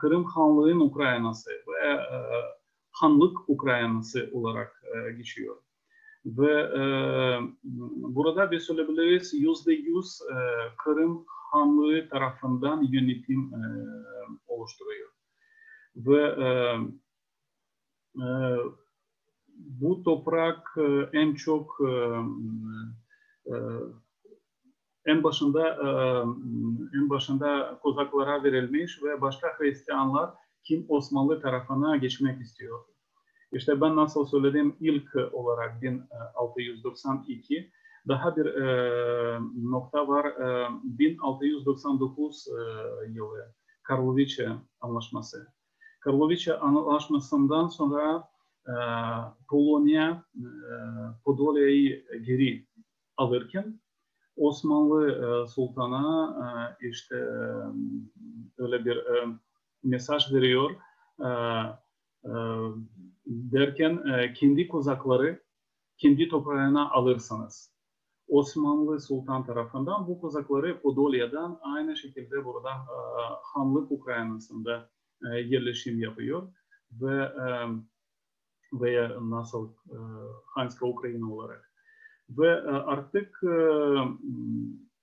Kırım Hanlığı'nın Ukraynası ve Hanlık Ukraynası olarak geçiyor. Ve e, burada bir söyleyebiliriz yüzde yüz e, Kırım Hanlığı tarafından yönetim e, oluşturuyor. Ve e, e, bu toprak e, en çok e, e, en başında en başında Kozaklara verilmiş ve başka Hristiyanlar kim Osmanlı tarafına geçmek istiyor. İşte ben nasıl söyledim ilk olarak 1692 daha bir e, nokta var e, 1699 e, yılı Karlovice Anlaşması. Karlovice Anlaşması'ndan sonra Polonya Podolya'yı geri alırken Osmanlı Sultan'a işte öyle bir mesaj veriyor. Derken kendi kozakları kendi toprağına alırsanız Osmanlı Sultan tarafından bu kozakları Podolya'dan aynı şekilde burada Hanlık Ukrayna'sında yerleşim yapıyor. Ve veya nasıl e, Hanska Ukrayna olarak. Ve e, artık e,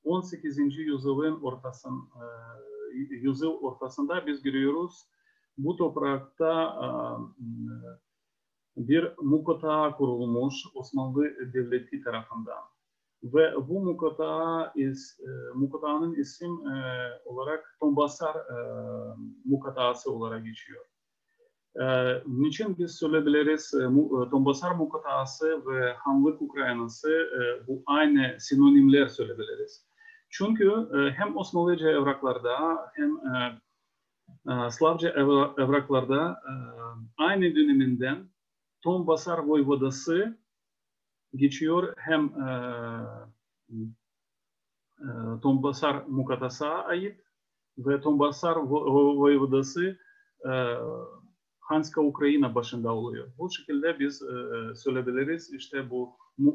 18. yüzyılın ortasın, e, yüzyıl ortasında biz görüyoruz bu toprakta e, bir mukata kurulmuş Osmanlı Devleti tarafından. Ve bu mukata is, e, mukatanın isim olarak Tombasar e, mukatası olarak geçiyor. Ee, niçin biz söyleyebiliriz e, e, Donbasar Mukatası ve Hanlık Ukraynası e, bu aynı sinonimler söyleyebiliriz. Çünkü hem Osmanlıca evraklarda hem Slavca evraklarda aynı döneminden Donbasar Voyvodası geçiyor hem Donbasar Mukatas'a ait ve Donbasar Voyvodası Hanska Ukrayna başında oluyor. Bu şekilde biz e, söyleyebiliriz. İşte bu e,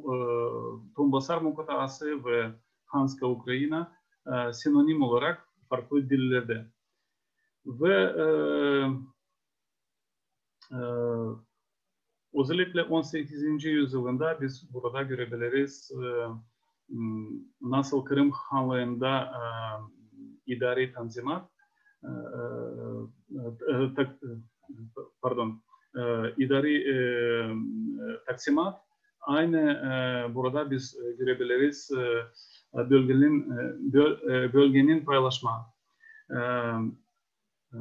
Tombasar Mukatası ve Hanska Ukrayna e, sinonim olarak farklı dillerde. Ve e, e, özellikle 18. yüzyılında biz burada görebiliriz e, nasıl Kırım Hanlığı'nda e, idari tanzimat e, e, e, pardon e, idari e, taksimat aynı e, burada biz görebiliriz e, bölgenin böl, bölgenin paylaşma. E, e,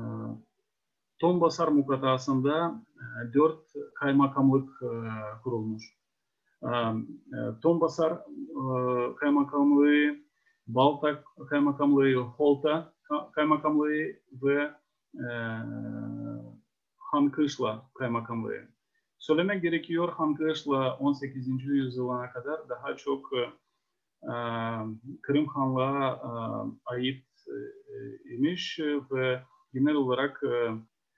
Tombasar mukatasında e, dört kaymakamlık e, kurulmuş. E, Tombasar e, kaymakamlığı, Balta kaymakamlığı, Holta kaymakamlığı ve e, Hankışla kaymakamlığı. Söylemek gerekiyor Hankışla 18. yüzyılına kadar daha çok e, Kırım Hanlığa e, ait e, imiş ve genel olarak e,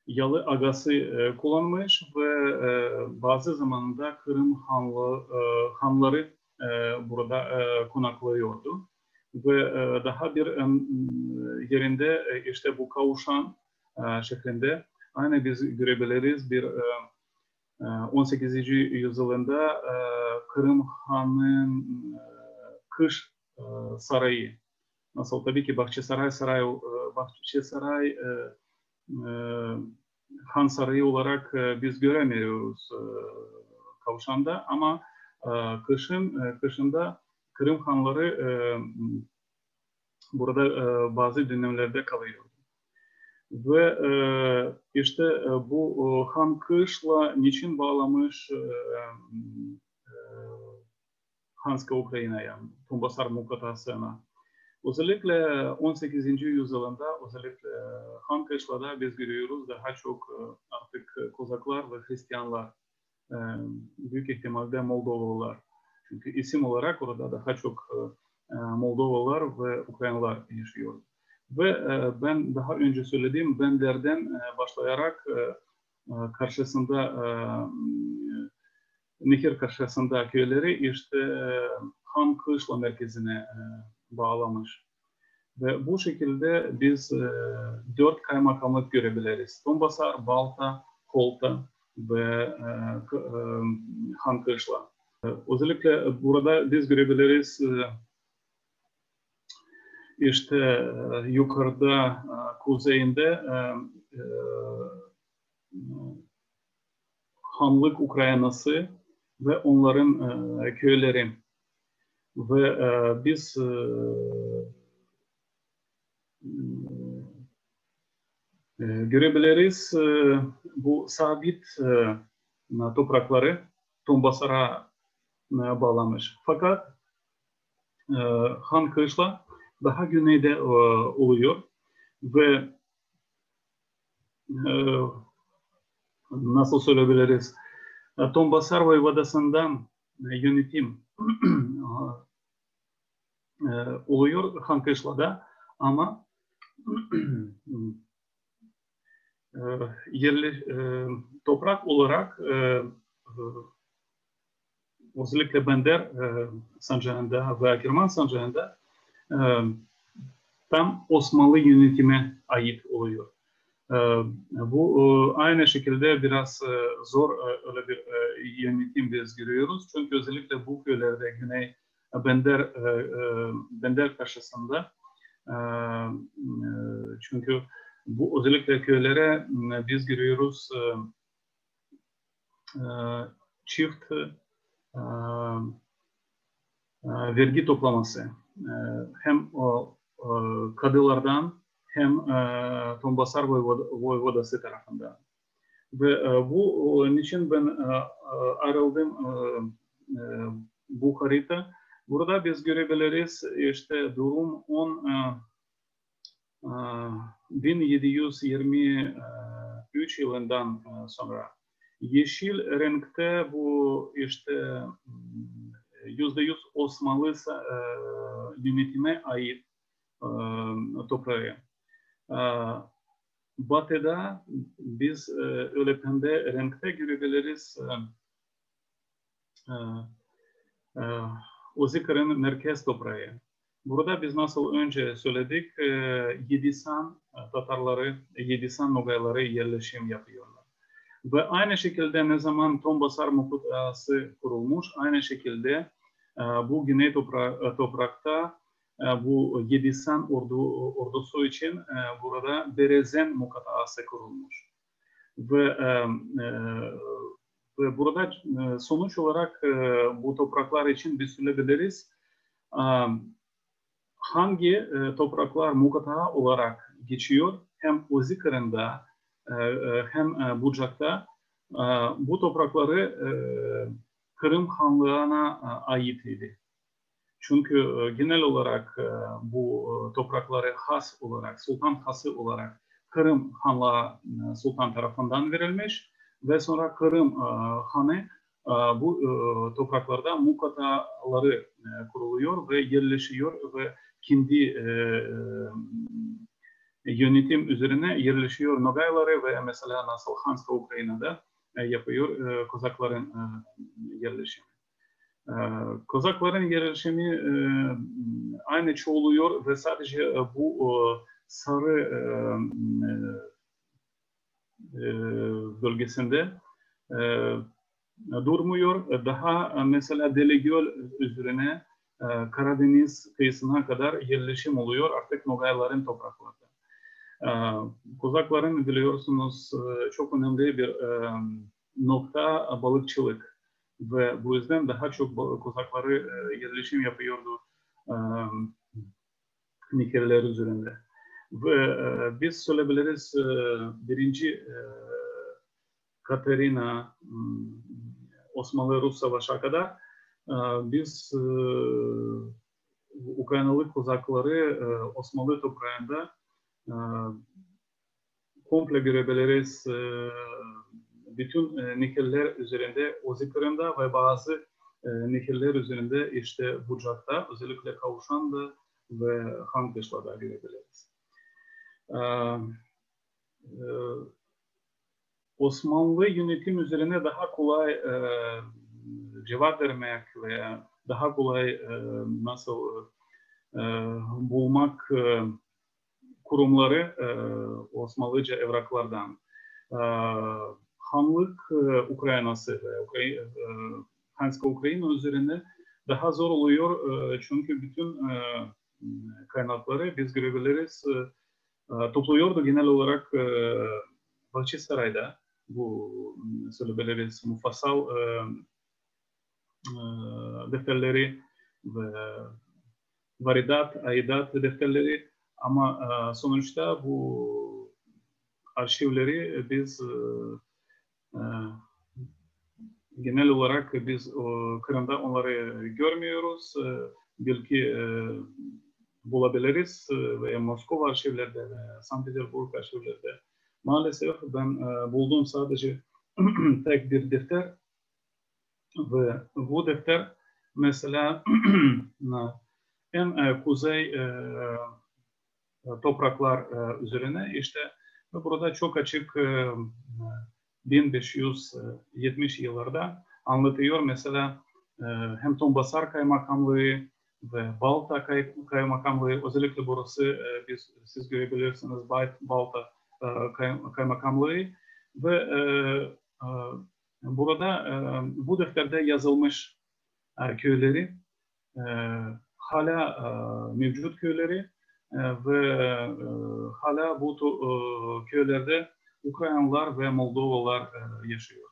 yalı agası e, kullanmış ve e, bazı zamanında Kırım Hanlı, e, Hanları e, burada e, konaklıyordu. Ve e, daha bir e, yerinde e, işte bu Kavuşan e, şehrinde aynı biz görebiliriz bir e, 18. yüzyılında e, Kırım Han'ın e, kış e, sarayı nasıl tabii ki Bahçesaray Saray e, Bahçesaray e, e, Han Sarayı olarak e, biz göremiyoruz e, Kavuşan'da ama e, kışın e, kışında Kırım Hanları e, burada e, bazı dönemlerde kalıyor. Ve e, işte e, bu e, Han kışla niçin bağlamış Hanska Ukrayna'ya, Tumbasar Mukatası'na. Özellikle 18. yüzyılında özellikle Han kışlada biz görüyoruz daha çok artık Kozaklar ve Hristiyanlar büyük ihtimalle Moldovalılar. Çünkü isim olarak orada daha çok Moldovalılar ve Ukraynalılar yaşıyor. Ve e, ben daha önce söylediğim benderden e, başlayarak karşısında nehir karşısında köyleri işte Han Kışla merkezine bağlamış. Ve bu şekilde biz dört kaymakamlık görebiliriz. Tombasar, Balta, Kolta ve Han Kışla. Özellikle burada biz görebiliriz işte e, yukarıda e, kuzeyinde e, Hanlık Ukraynası ve onların köyleri ve biz görebiliriz bu sabit toprakları Tombasar'a bağlamış. Fakat Han Kışla daha güneyde e, oluyor ve e, nasıl söyleyebiliriz? E, Tombasar Voyvodası'ndan yönetim e, oluyor Hankışla'da ama yerli toprak olarak özellikle Bender sancağında ve Kerman sancağında tam Osmanlı yönetime ait oluyor. Bu aynı şekilde biraz zor öyle bir yönetim biz görüyoruz. Çünkü özellikle bu köylerde Güney Bender Bender karşısında çünkü bu özellikle köylere biz görüyoruz çift vergi toplaması. E, hem o kadılardan hem e, Tombasar Voyvodası tarafından. Ve e, bu niçin ben ayrıldım bu harita. Burada biz görebiliriz işte durum 10 1723 yılından sonra. Yeşil renkte bu işte yüzde yüz Osmanlı e, yönetime ait e, toprağı. E, batı'da biz e, öyle pembe renkte görebiliriz e, e, e, Ozikar'ın merkez toprağı. Burada biz nasıl önce söyledik, e, Yedisan Tatarları, Yedisan Nogayları yerleşim yapıyorlar. Ve aynı şekilde ne zaman Tombasar Mukutası kurulmuş, aynı şekilde bu Güney topra toprakta bu Yedisan ordu, ordusu için burada Berezen mukataası kurulmuş. Ve, ve burada sonuç olarak bu topraklar için söyleyebiliriz. Hangi topraklar mukata olarak geçiyor hem Ozikar'ında hem Bucak'ta bu toprakları Kırım Hanlığı'na ait idi. Çünkü genel olarak bu toprakları has olarak, sultan hası olarak Kırım Hanlığı sultan tarafından verilmiş ve sonra Kırım Hanı bu topraklarda mukataları kuruluyor ve yerleşiyor ve kendi yönetim üzerine yerleşiyor Nogayları ve mesela nasıl Hanska Ukrayna'da yapıyor Kozakların yerleşimi. Kozakların yerleşimi aynı çoğuluyor ve sadece bu sarı bölgesinde durmuyor. Daha mesela Delegöl üzerine Karadeniz kıyısına kadar yerleşim oluyor artık Nogayların topraklarda. Kozakların biliyorsunuz çok önemli bir nokta balıkçılık ve bu yüzden daha çok kozakları yerleşim yapıyordu nikerler üzerinde. Ve biz söyleyebiliriz birinci Katerina Osmanlı-Rus Savaşı'na kadar biz Ukraynalı kozakları Osmanlı toprağında komple görebiliriz. Bütün nehirler üzerinde Ozikırı'nda ve bazı nehirler üzerinde işte Bucak'ta özellikle Kavuşan'da ve Hankışla'da görebiliriz. Osmanlı yönetim üzerine daha kolay e, cevap vermek veya daha kolay e, nasıl e, bulmak e, kurumları e, Osmanlıca evraklardan. E, Hanlık e, Ukraynası ve Ukray e, Hanska Ukrayna üzerine daha zor oluyor e, çünkü bütün kaynakları biz görebiliriz e, topluyordu genel olarak e, Bahçesaray'da bu söyleyebiliriz mufassal e, e, defterleri ve varidat, aidat defterleri ama e, sonuçta bu arşivleri biz e, e, genel olarak biz e, Kırım'da onları görmüyoruz. E, belki bulabiliriz e, veya Moskova arşivlerde, St. Petersburg arşivlerde. Maalesef ben e, buldum sadece tek bir defter ve bu defter mesela en kuzey e, topraklar e, üzerine. İşte burada çok açık e, 1570 yıllarda anlatıyor. Mesela e, hem Tombasar Kaymakamlığı ve Balta Kay, Kaymakamlığı özellikle burası e, biz, siz görebilirsiniz Balta e, kay, Kaymakamlığı ve e, e, burada e, bu defterde yazılmış e, köyleri e, hala e, mevcut köyleri ve hala bu köylerde Ukraynalılar ve Moldovalılar yaşıyor.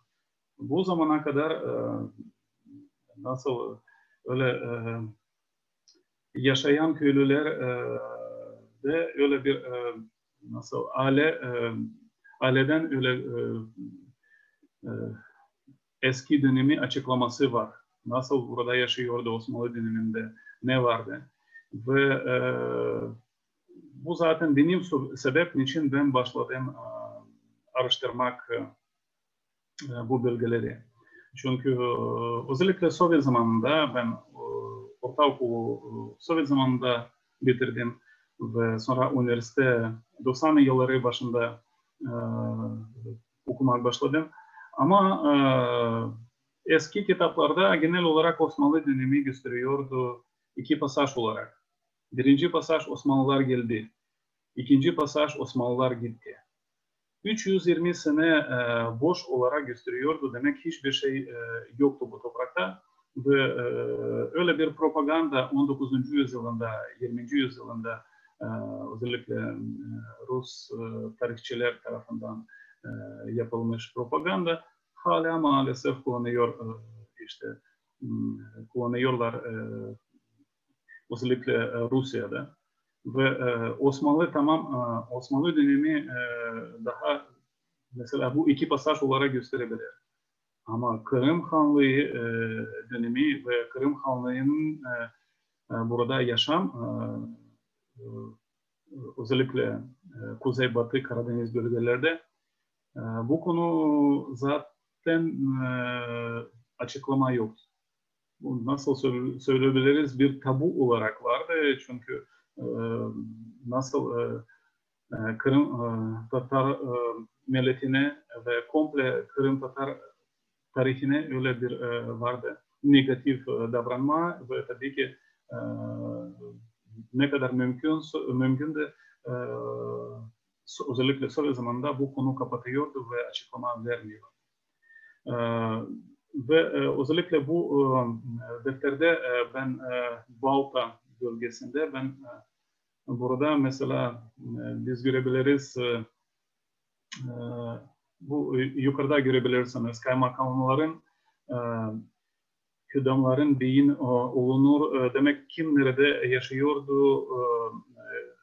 Bu zamana kadar nasıl öyle yaşayan köylüler de öyle bir nasıl aile aileden öyle eski dönemi açıklaması var. Nasıl burada yaşıyordu Osmanlı döneminde ne vardı? Ve e, bu zaten benim sebep için ben başladım e, araştırmak e, bu belgeleri. Çünkü e, özellikle Sovyet zamanında ben e, ortaokulu Sovyet zamanında bitirdim ve sonra üniversite 90 yılları başında e, okumak başladım. Ama e, eski kitaplarda genel olarak Osmanlı dönemi gösteriyordu iki pasaj olarak. Birinci pasaj Osmanlılar geldi. İkinci pasaj Osmanlılar gitti. 320 sene e, boş olarak gösteriyordu. Demek hiçbir şey e, yoktu bu toprakta. Ve e, öyle bir propaganda 19. yüzyılında, 20. yüzyılında e, özellikle e, Rus e, tarihçiler tarafından e, yapılmış propaganda hala maalesef kullanıyor e, işte kullanıyorlar e, özellikle e, Rusya'da ve e, Osmanlı tamam e, Osmanlı dönemi daha mesela bu iki pasaj olarak gösterebilir. Ama Kırım Hanlığı dönemi ve Kırım Hanlığı'nın burada yaşam özellikle e, Kuzey Batı Karadeniz bölgelerde bu konu zaten açıklama yok. Nasıl söyleyebiliriz? Bir tabu olarak vardı çünkü nasıl Kırım Tatar milletine ve komple Kırım Tatar tarihine öyle bir vardı negatif davranma ve tabii ki ne kadar mümkün mümkün de özellikle son zamanda bu konu kapatıyordu ve açıklama vermiyor. Ve özellikle bu defterde ben Balta bölgesinde ben burada mesela biz görebiliriz bu yukarıda görebilirsiniz. Kaymakamların hüdamların beyin olunur demek kim nerede yaşıyordu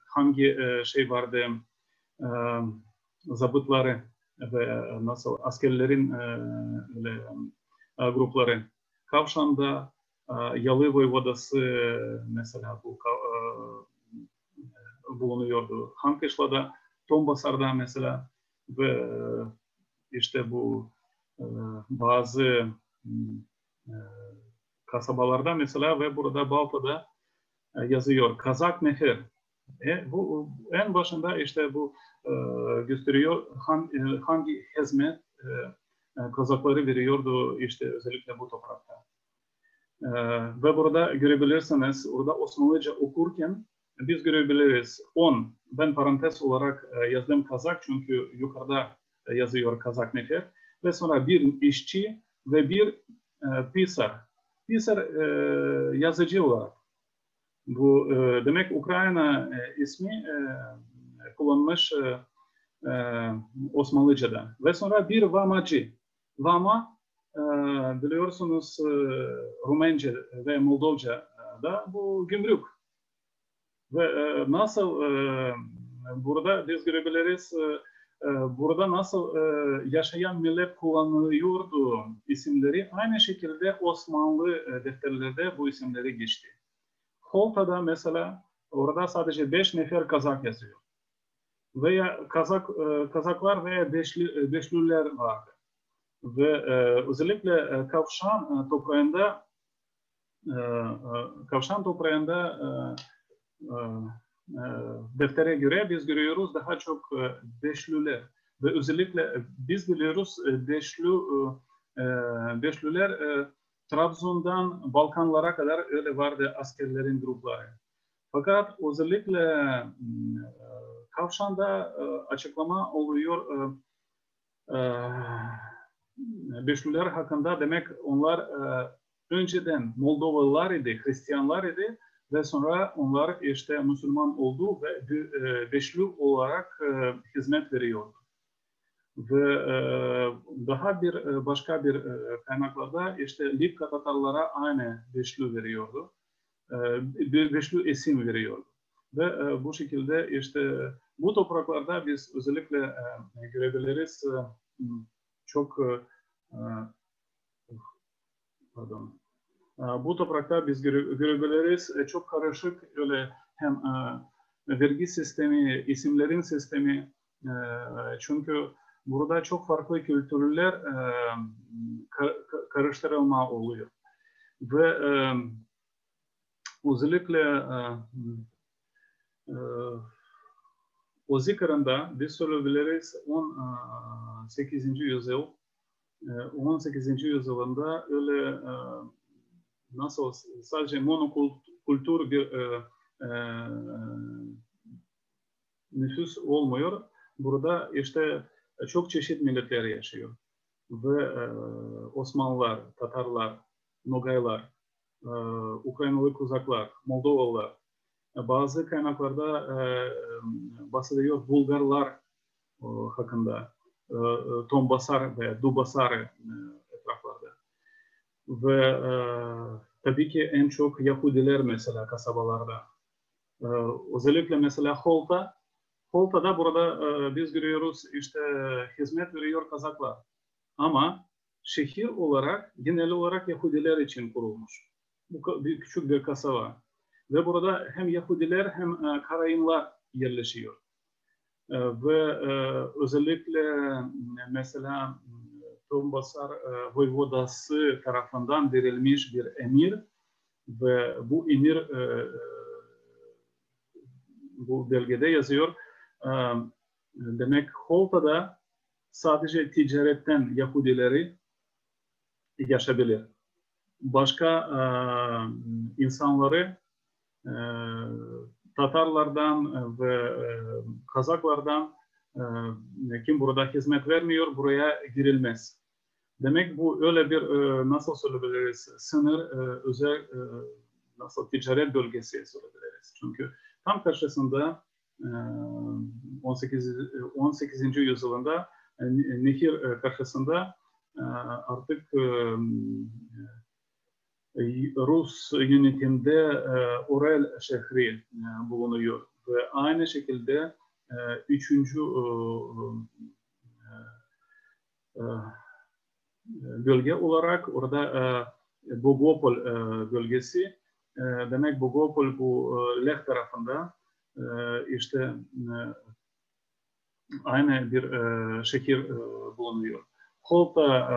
hangi şey vardı zabıtları ve nasıl askerlerin öyle grupları. Kavşan'da Yalı Voyvodası mesela bu bulunuyordu. Hankışla'da, Tombasar'da mesela ve işte bu bazı kasabalarda mesela ve burada Balta'da yazıyor. Kazak Nefer. E, bu en başında işte bu e, gösteriyor hangi, hizmet e, Kazakları veriyordu işte özellikle bu toprakta. E, ve burada görebilirsiniz orada Osmanlıca okurken biz görebiliriz 10. Ben parantez olarak e, yazdım Kazak çünkü yukarıda e, yazıyor Kazak Nefer. Ve sonra bir işçi ve bir e, pisar. Pisar e, yazıcı olarak. Bu e, demek Ukrayna e, ismi e, kullanmış e, e, Osmanlıca'da. Ve sonra bir vamacı. Vama e, biliyorsunuz e, Rumence ve Moldovca da bu gümrük. Ve e, nasıl e, burada biz görebiliriz e, burada nasıl yaşayan millet kullanılıyordu isimleri. Aynı şekilde Osmanlı defterlerde bu isimleri geçti. Holta'da mesela orada sadece beş nefer Kazak yazıyor. Veya Kazak Kazaklar veya Beşli, Beşlüler vardı. Ve özellikle Kavşan toprağında Kavşan toprağında deftere göre biz görüyoruz daha çok Beşlüler ve özellikle biz biliyoruz Beşlü Beşlüler Trabzon'dan Balkanlara kadar öyle vardı askerlerin grupları. Fakat özellikle Kavşan'da açıklama oluyor Beşlüler hakkında demek onlar önceden Moldovalılar idi, Hristiyanlar idi ve sonra onlar işte Müslüman oldu ve beşli olarak hizmet veriyordu. Ve daha bir başka bir kaynaklarda işte Lipka Tatarlara aynı beşli veriyordu. Bir beşli isim veriyordu. Ve bu şekilde işte bu topraklarda biz özellikle görebiliriz çok pardon bu toprakta biz görebiliriz çok karışık öyle hem vergi sistemi, isimlerin sistemi çünkü burada çok farklı kültürler karıştırılma oluyor. Ve özellikle o Kırım'da biz söyleyebiliriz 18. yüzyıl 18. yüzyılında öyle nasıl sadece monokultur bir e, e, nüfus olmuyor. Burada işte çok çeşit milletler yaşıyor. Ve e, Osmanlılar, Tatarlar, Nogaylar, e, Ukraynalı Kuzaklar, Moldovalılar, e, bazı kaynaklarda e, bahsediyor Bulgarlar e, hakkında, e, Tombasar ve Dubasar e, ve e, tabii ki en çok Yahudiler mesela kasabalarda. E, özellikle mesela Holta, Holta'da burada e, biz görüyoruz işte hizmet veriyor Kazaklar. Ama şehir olarak genel olarak Yahudiler için kurulmuş. Bu bir küçük bir kasaba. Ve burada hem Yahudiler hem e, Karayinler yerleşiyor. E, ve e, özellikle mesela Tombasar Voyvodası tarafından verilmiş bir emir ve bu emir bu belgede yazıyor. Demek Holta'da sadece ticaretten Yahudileri yaşabilir. Başka insanları Tatarlardan ve e, Kazaklardan e, kim burada hizmet vermiyor buraya girilmez. Demek bu öyle bir e, nasıl söyleyebiliriz sınır e, özel e, nasıl ticaret bölgesi söyleyebiliriz. Çünkü tam karşısında e, 18 18. yüzyılında e, nehir e, karşısında e, artık e, Rus yönetimde e, Orel şehri e, bulunuyor ve aynı şekilde e, üçüncü bölge olarak orada Bogopol bölgesi demek Bogopol bu Leh tarafında işte aynı bir şehir bulunuyor. Kolta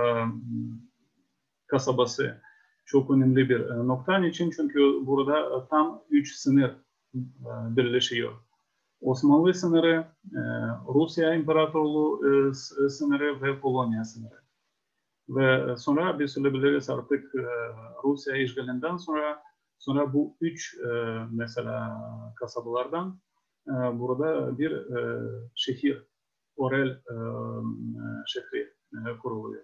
kasabası çok önemli bir e, nokta için çünkü burada e, tam üç sınır e, birleşiyor. Osmanlı sınırı, Rusya İmparatorluğu sınırı ve Polonya sınırı. Ve sonra biz söyleyebiliriz artık Rusya işgalinden sonra sonra bu üç mesela kasabalardan burada bir şehir, Orel şehri kuruluyor.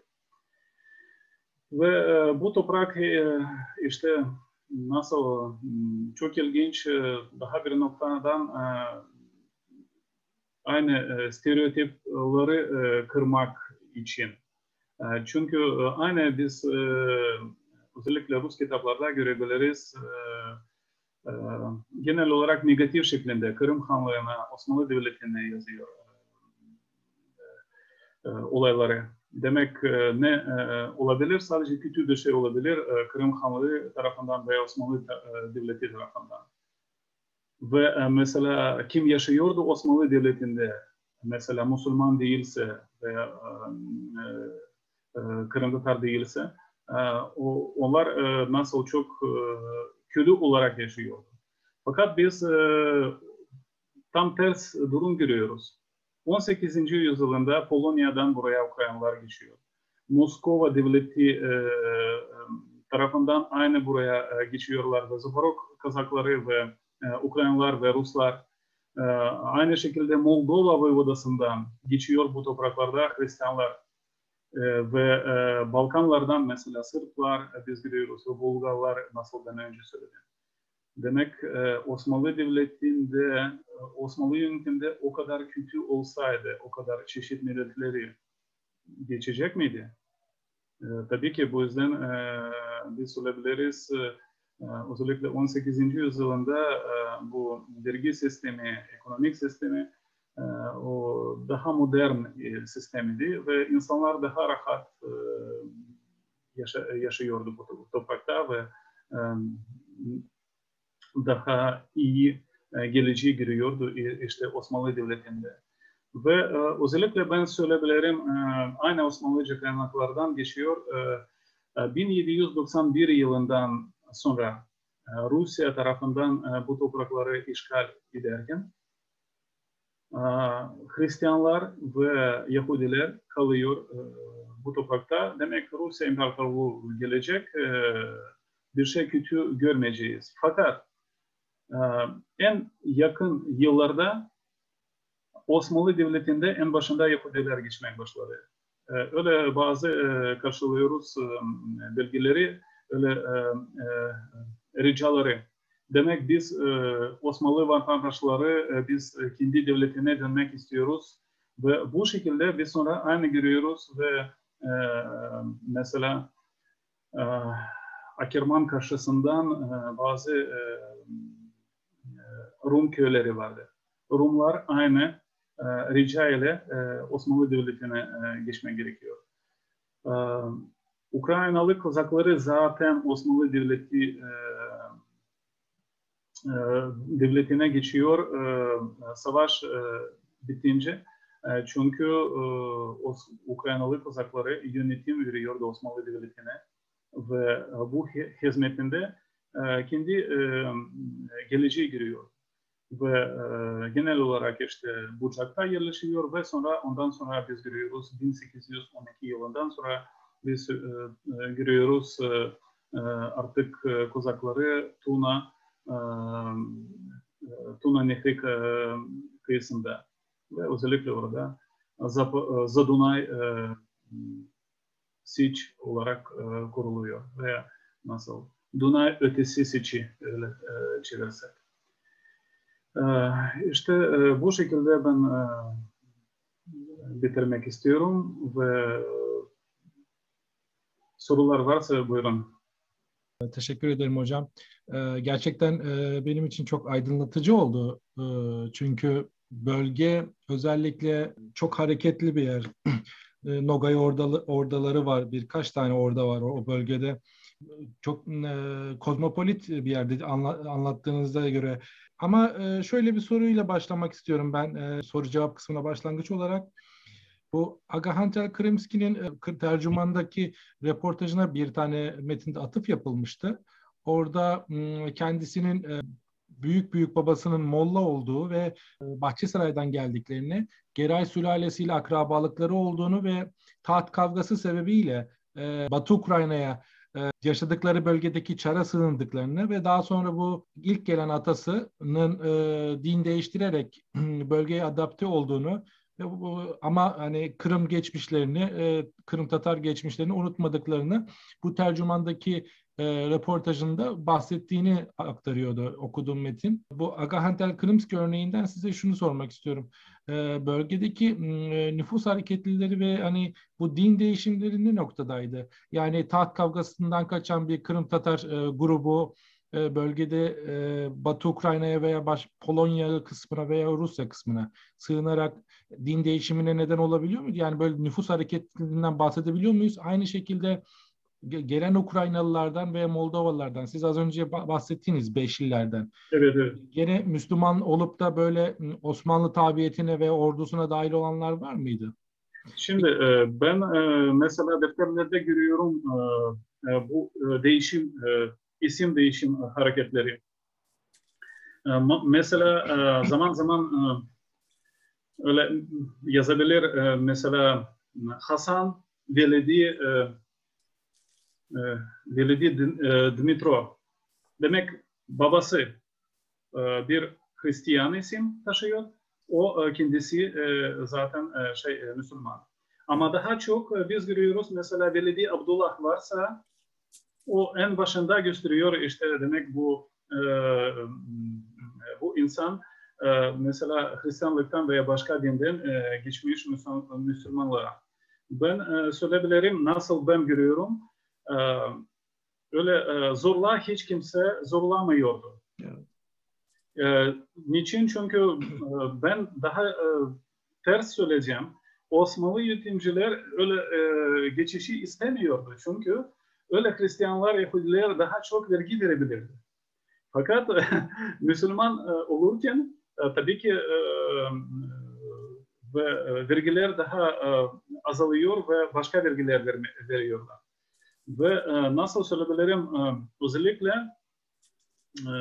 Ve e, bu toprak e, işte nasıl çok ilginç e, daha bir noktadan aynı stereotipleri kırmak için. Çünkü aynı biz özellikle Rus kitaplarda görebiliriz genel olarak negatif şeklinde Kırım Hanlığı'na, Osmanlı Devleti'ne yazıyor olayları. Demek e, ne e, olabilir? Sadece kötü bir şey olabilir e, Kırım Hanlığı tarafından veya Osmanlı Devleti tarafından. Ve mesela kim yaşıyordu Osmanlı Devleti'nde? Mesela Müslüman değilse veya Kırım Tatar değilse onlar nasıl çok kötü olarak yaşıyordu. Fakat biz tam ters durum görüyoruz. 18. yüzyılında Polonya'dan buraya Ukraynalar geçiyor. Moskova devleti e, e, tarafından aynı buraya e, geçiyorlar ve Zaporok Kazakları ve e, Ukraynalar ve Ruslar e, aynı şekilde Moldova Voyvodası'ndan geçiyor bu topraklarda Hristiyanlar e, ve e, Balkanlardan mesela Sırplar e, biz görüyoruz ve Bulgarlar nasıl ben önce söyledim. Demek e, Osmanlı Devleti'nde, e, Osmanlı yönetimde o kadar kötü olsaydı, o kadar çeşit milletleri geçecek miydi? E, tabii ki bu yüzden biz söyleyebiliriz, özellikle 18. yüzyılında e, bu vergi sistemi, ekonomik sistemi o daha modern e, sistemiydi ve insanlar daha rahat e, yaşa, yaşıyordu bu toprakta ve daha iyi e, geleceği giriyordu işte Osmanlı Devleti'nde. Ve e, özellikle ben söyleyebilirim e, aynı Osmanlıca kaynaklardan geçiyor. 1791 yılından sonra Rusya tarafından bu toprakları işgal ederken Hristiyanlar ve Yahudiler kalıyor bu toprakta. Demek Rusya İmparatorluğu gelecek bir şey kötü görmeyeceğiz. Fakat en yakın yıllarda Osmanlı Devleti'nde en başında Yahudiler geçmeye başladı. Ee, öyle bazı e, karşılıyoruz e, bilgileri, öyle e, ricaları. Demek biz Osmanlı vatandaşları biz kendi devletine dönmek istiyoruz ve bu şekilde biz sonra aynı görüyoruz ve mesela Akerman karşısından bazı Rum köyleri vardı. Rumlar aynı e, rica ile e, Osmanlı Devleti'ne e, geçmek gerekiyor. E, Ukraynalı Kozakları zaten Osmanlı Devleti e, e, devletine geçiyor. E, savaş e, bitince. E, çünkü e, Ukraynalı Kozakları yönetim veriyordu Osmanlı Devleti'ne ve bu hizmetinde kendi geleceği giriyor ve e, genel olarak işte Bucak'ta yerleşiyor ve sonra ondan sonra biz görüyoruz 1812 yılından sonra biz e, görüyoruz e, artık e, Kozakları Tuna e, Tuna Nehri kıyısında. Ve özellikle orada Zap, Zadunay e, Siç olarak e, kuruluyor. Veya nasıl? Dunay ötesi Siç'i e, çevirsek. İşte bu şekilde ben bitirmek istiyorum ve sorular varsa buyurun. Teşekkür ederim hocam. Gerçekten benim için çok aydınlatıcı oldu. Çünkü bölge özellikle çok hareketli bir yer. Nogay ordaları var, birkaç tane orada var o bölgede. Çok kozmopolit bir yerde anlattığınızda göre ama e, şöyle bir soruyla başlamak istiyorum ben e, soru cevap kısmına başlangıç olarak. Bu Agahantel Krimski'nin e, tercümandaki reportajına bir tane metinde atıf yapılmıştı. Orada kendisinin e, büyük büyük babasının Molla olduğu ve e, Bahçesaray'dan geldiklerini, Geray sülalesiyle akrabalıkları olduğunu ve taht kavgası sebebiyle e, Batı Ukrayna'ya yaşadıkları bölgedeki çara sığındıklarını ve daha sonra bu ilk gelen atasının e, din değiştirerek bölgeye adapte olduğunu ama hani Kırım geçmişlerini, e, Kırım Tatar geçmişlerini unutmadıklarını bu tercümandaki e, röportajında bahsettiğini aktarıyordu okuduğum metin. Bu Agahantel Kırımski örneğinden size şunu sormak istiyorum. E, bölgedeki e, nüfus hareketlileri ve hani bu din değişimleri ne noktadaydı? Yani taht kavgasından kaçan bir Kırım Tatar e, grubu e, bölgede e, Batı Ukrayna'ya veya baş, Polonya kısmına veya Rusya kısmına sığınarak din değişimine neden olabiliyor mu? Yani böyle nüfus hareketliliğinden bahsedebiliyor muyuz? Aynı şekilde gelen Ukraynalılardan ve Moldovalılardan siz az önce bahsettiğiniz Beşlilerden. Evet, evet. Gene Müslüman olup da böyle Osmanlı tabiyetine ve ordusuna dahil olanlar var mıydı? Şimdi e, ben e, mesela defterlerde görüyorum e, bu değişim, isim değişim hareketleri. Mesela zaman zaman öyle yazabilir mesela Hasan Veledi E, Dmitro. Demek babası e, bir Hristiyan isim taşıyor. O e, kendisi zaten şey Müslüman. Ama daha çok biz görüyoruz mesela Velidi Abdullah varsa o en başında gösteriyor işte demek bu bu insan mesela Hristiyanlıktan veya başka dinden geçmiş Müslümanlara. Ben söyleyebilirim nasıl ben görüyorum e, öyle e, zorla hiç kimse zorlamıyordu. Evet. E, niçin? Çünkü e, ben daha e, ters söyleyeceğim. Osmanlı yönetimciler öyle e, geçişi istemiyordu. Çünkü öyle Hristiyanlar, Yahudiler daha çok vergi verebilirdi. Fakat Müslüman e, olurken e, tabii ki e, ve e, vergiler daha e, azalıyor ve başka vergiler veriyorlar. Ve e, nasıl söyleyebilirim e, özellikle e,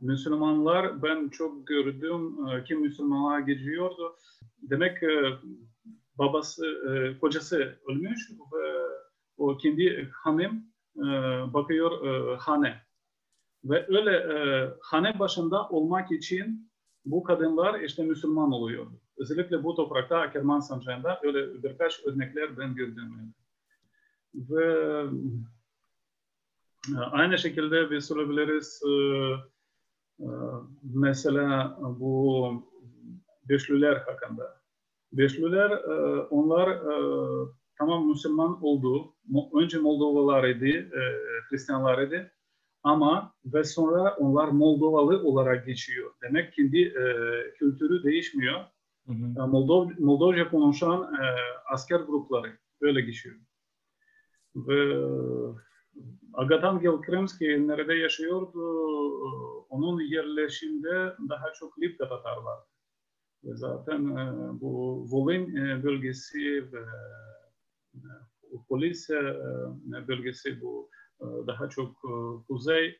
Müslümanlar ben çok gördüm e, ki Müslümanlar geçiyordu. Demek e, babası, e, kocası ölmüş ve o kendi hanım e, bakıyor e, hane. Ve öyle e, hane başında olmak için bu kadınlar işte Müslüman oluyor. Özellikle bu toprakta Kerman Sancağı'nda öyle birkaç örnekler ben gördüm. Ve e, aynı şekilde biz sorabiliriz e, e, mesela bu Beşlüler hakkında. Beşlüler onlar tamam Müslüman oldu. Önce Moldovalar idi, Hristiyanlar idi. Ama ve sonra onlar Moldovalı olarak geçiyor. Demek kendi kültürü değişmiyor. Hı hı. Moldov, Moldovca konuşan e, asker grupları böyle geçiyor. Ve Agatangel Kremski nerede yaşıyordu? Onun yerleşimde daha çok Lipka Tatar. Ve zaten bu Volin bölgesi ve Polise bölgesi bu daha çok kuzey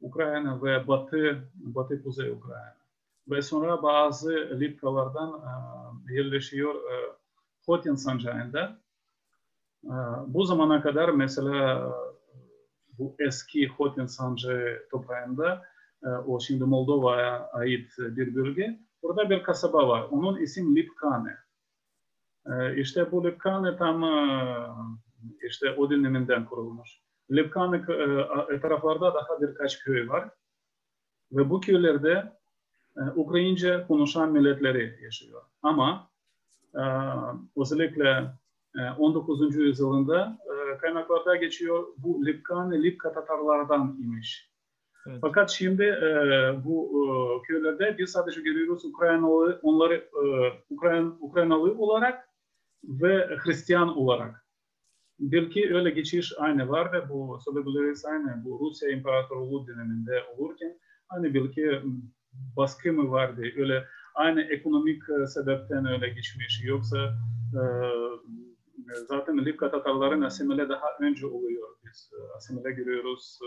Ukrayna ve batı batı kuzey Ukrayna. Ve sonra bazı Lipkalardan yerleşiyor Hotin sancağında. Bu zamana kadar mesela bu eski Hotin sancağı toprağında o şimdi Moldova'ya ait bir bölge. Burada bir kasaba var. Onun isim Lipkane. İşte bu Lipkane tam işte o döneminden kurulmuş. Lipkane etraflarda daha birkaç köy var. Ve bu köylerde Ukrayince konuşan milletleri yaşıyor. Ama özellikle 19. yüzyılında kaynaklarda geçiyor bu Lipkane, Lipka Tatarlardan imiş. Evet. Fakat şimdi e, bu e, köylerde biz sadece görüyoruz Ukraynalı, onları e, Ukrayn, Ukraynalı olarak ve Hristiyan olarak. Belki öyle geçiş aynı var ve bu söyleyebiliriz aynı bu Rusya İmparatorluğu döneminde olurken hani belki baskı mı vardı öyle aynı ekonomik sebepten öyle geçmiş yoksa e, zaten Lipka Tatarların asimile daha önce oluyor. Biz asimile görüyoruz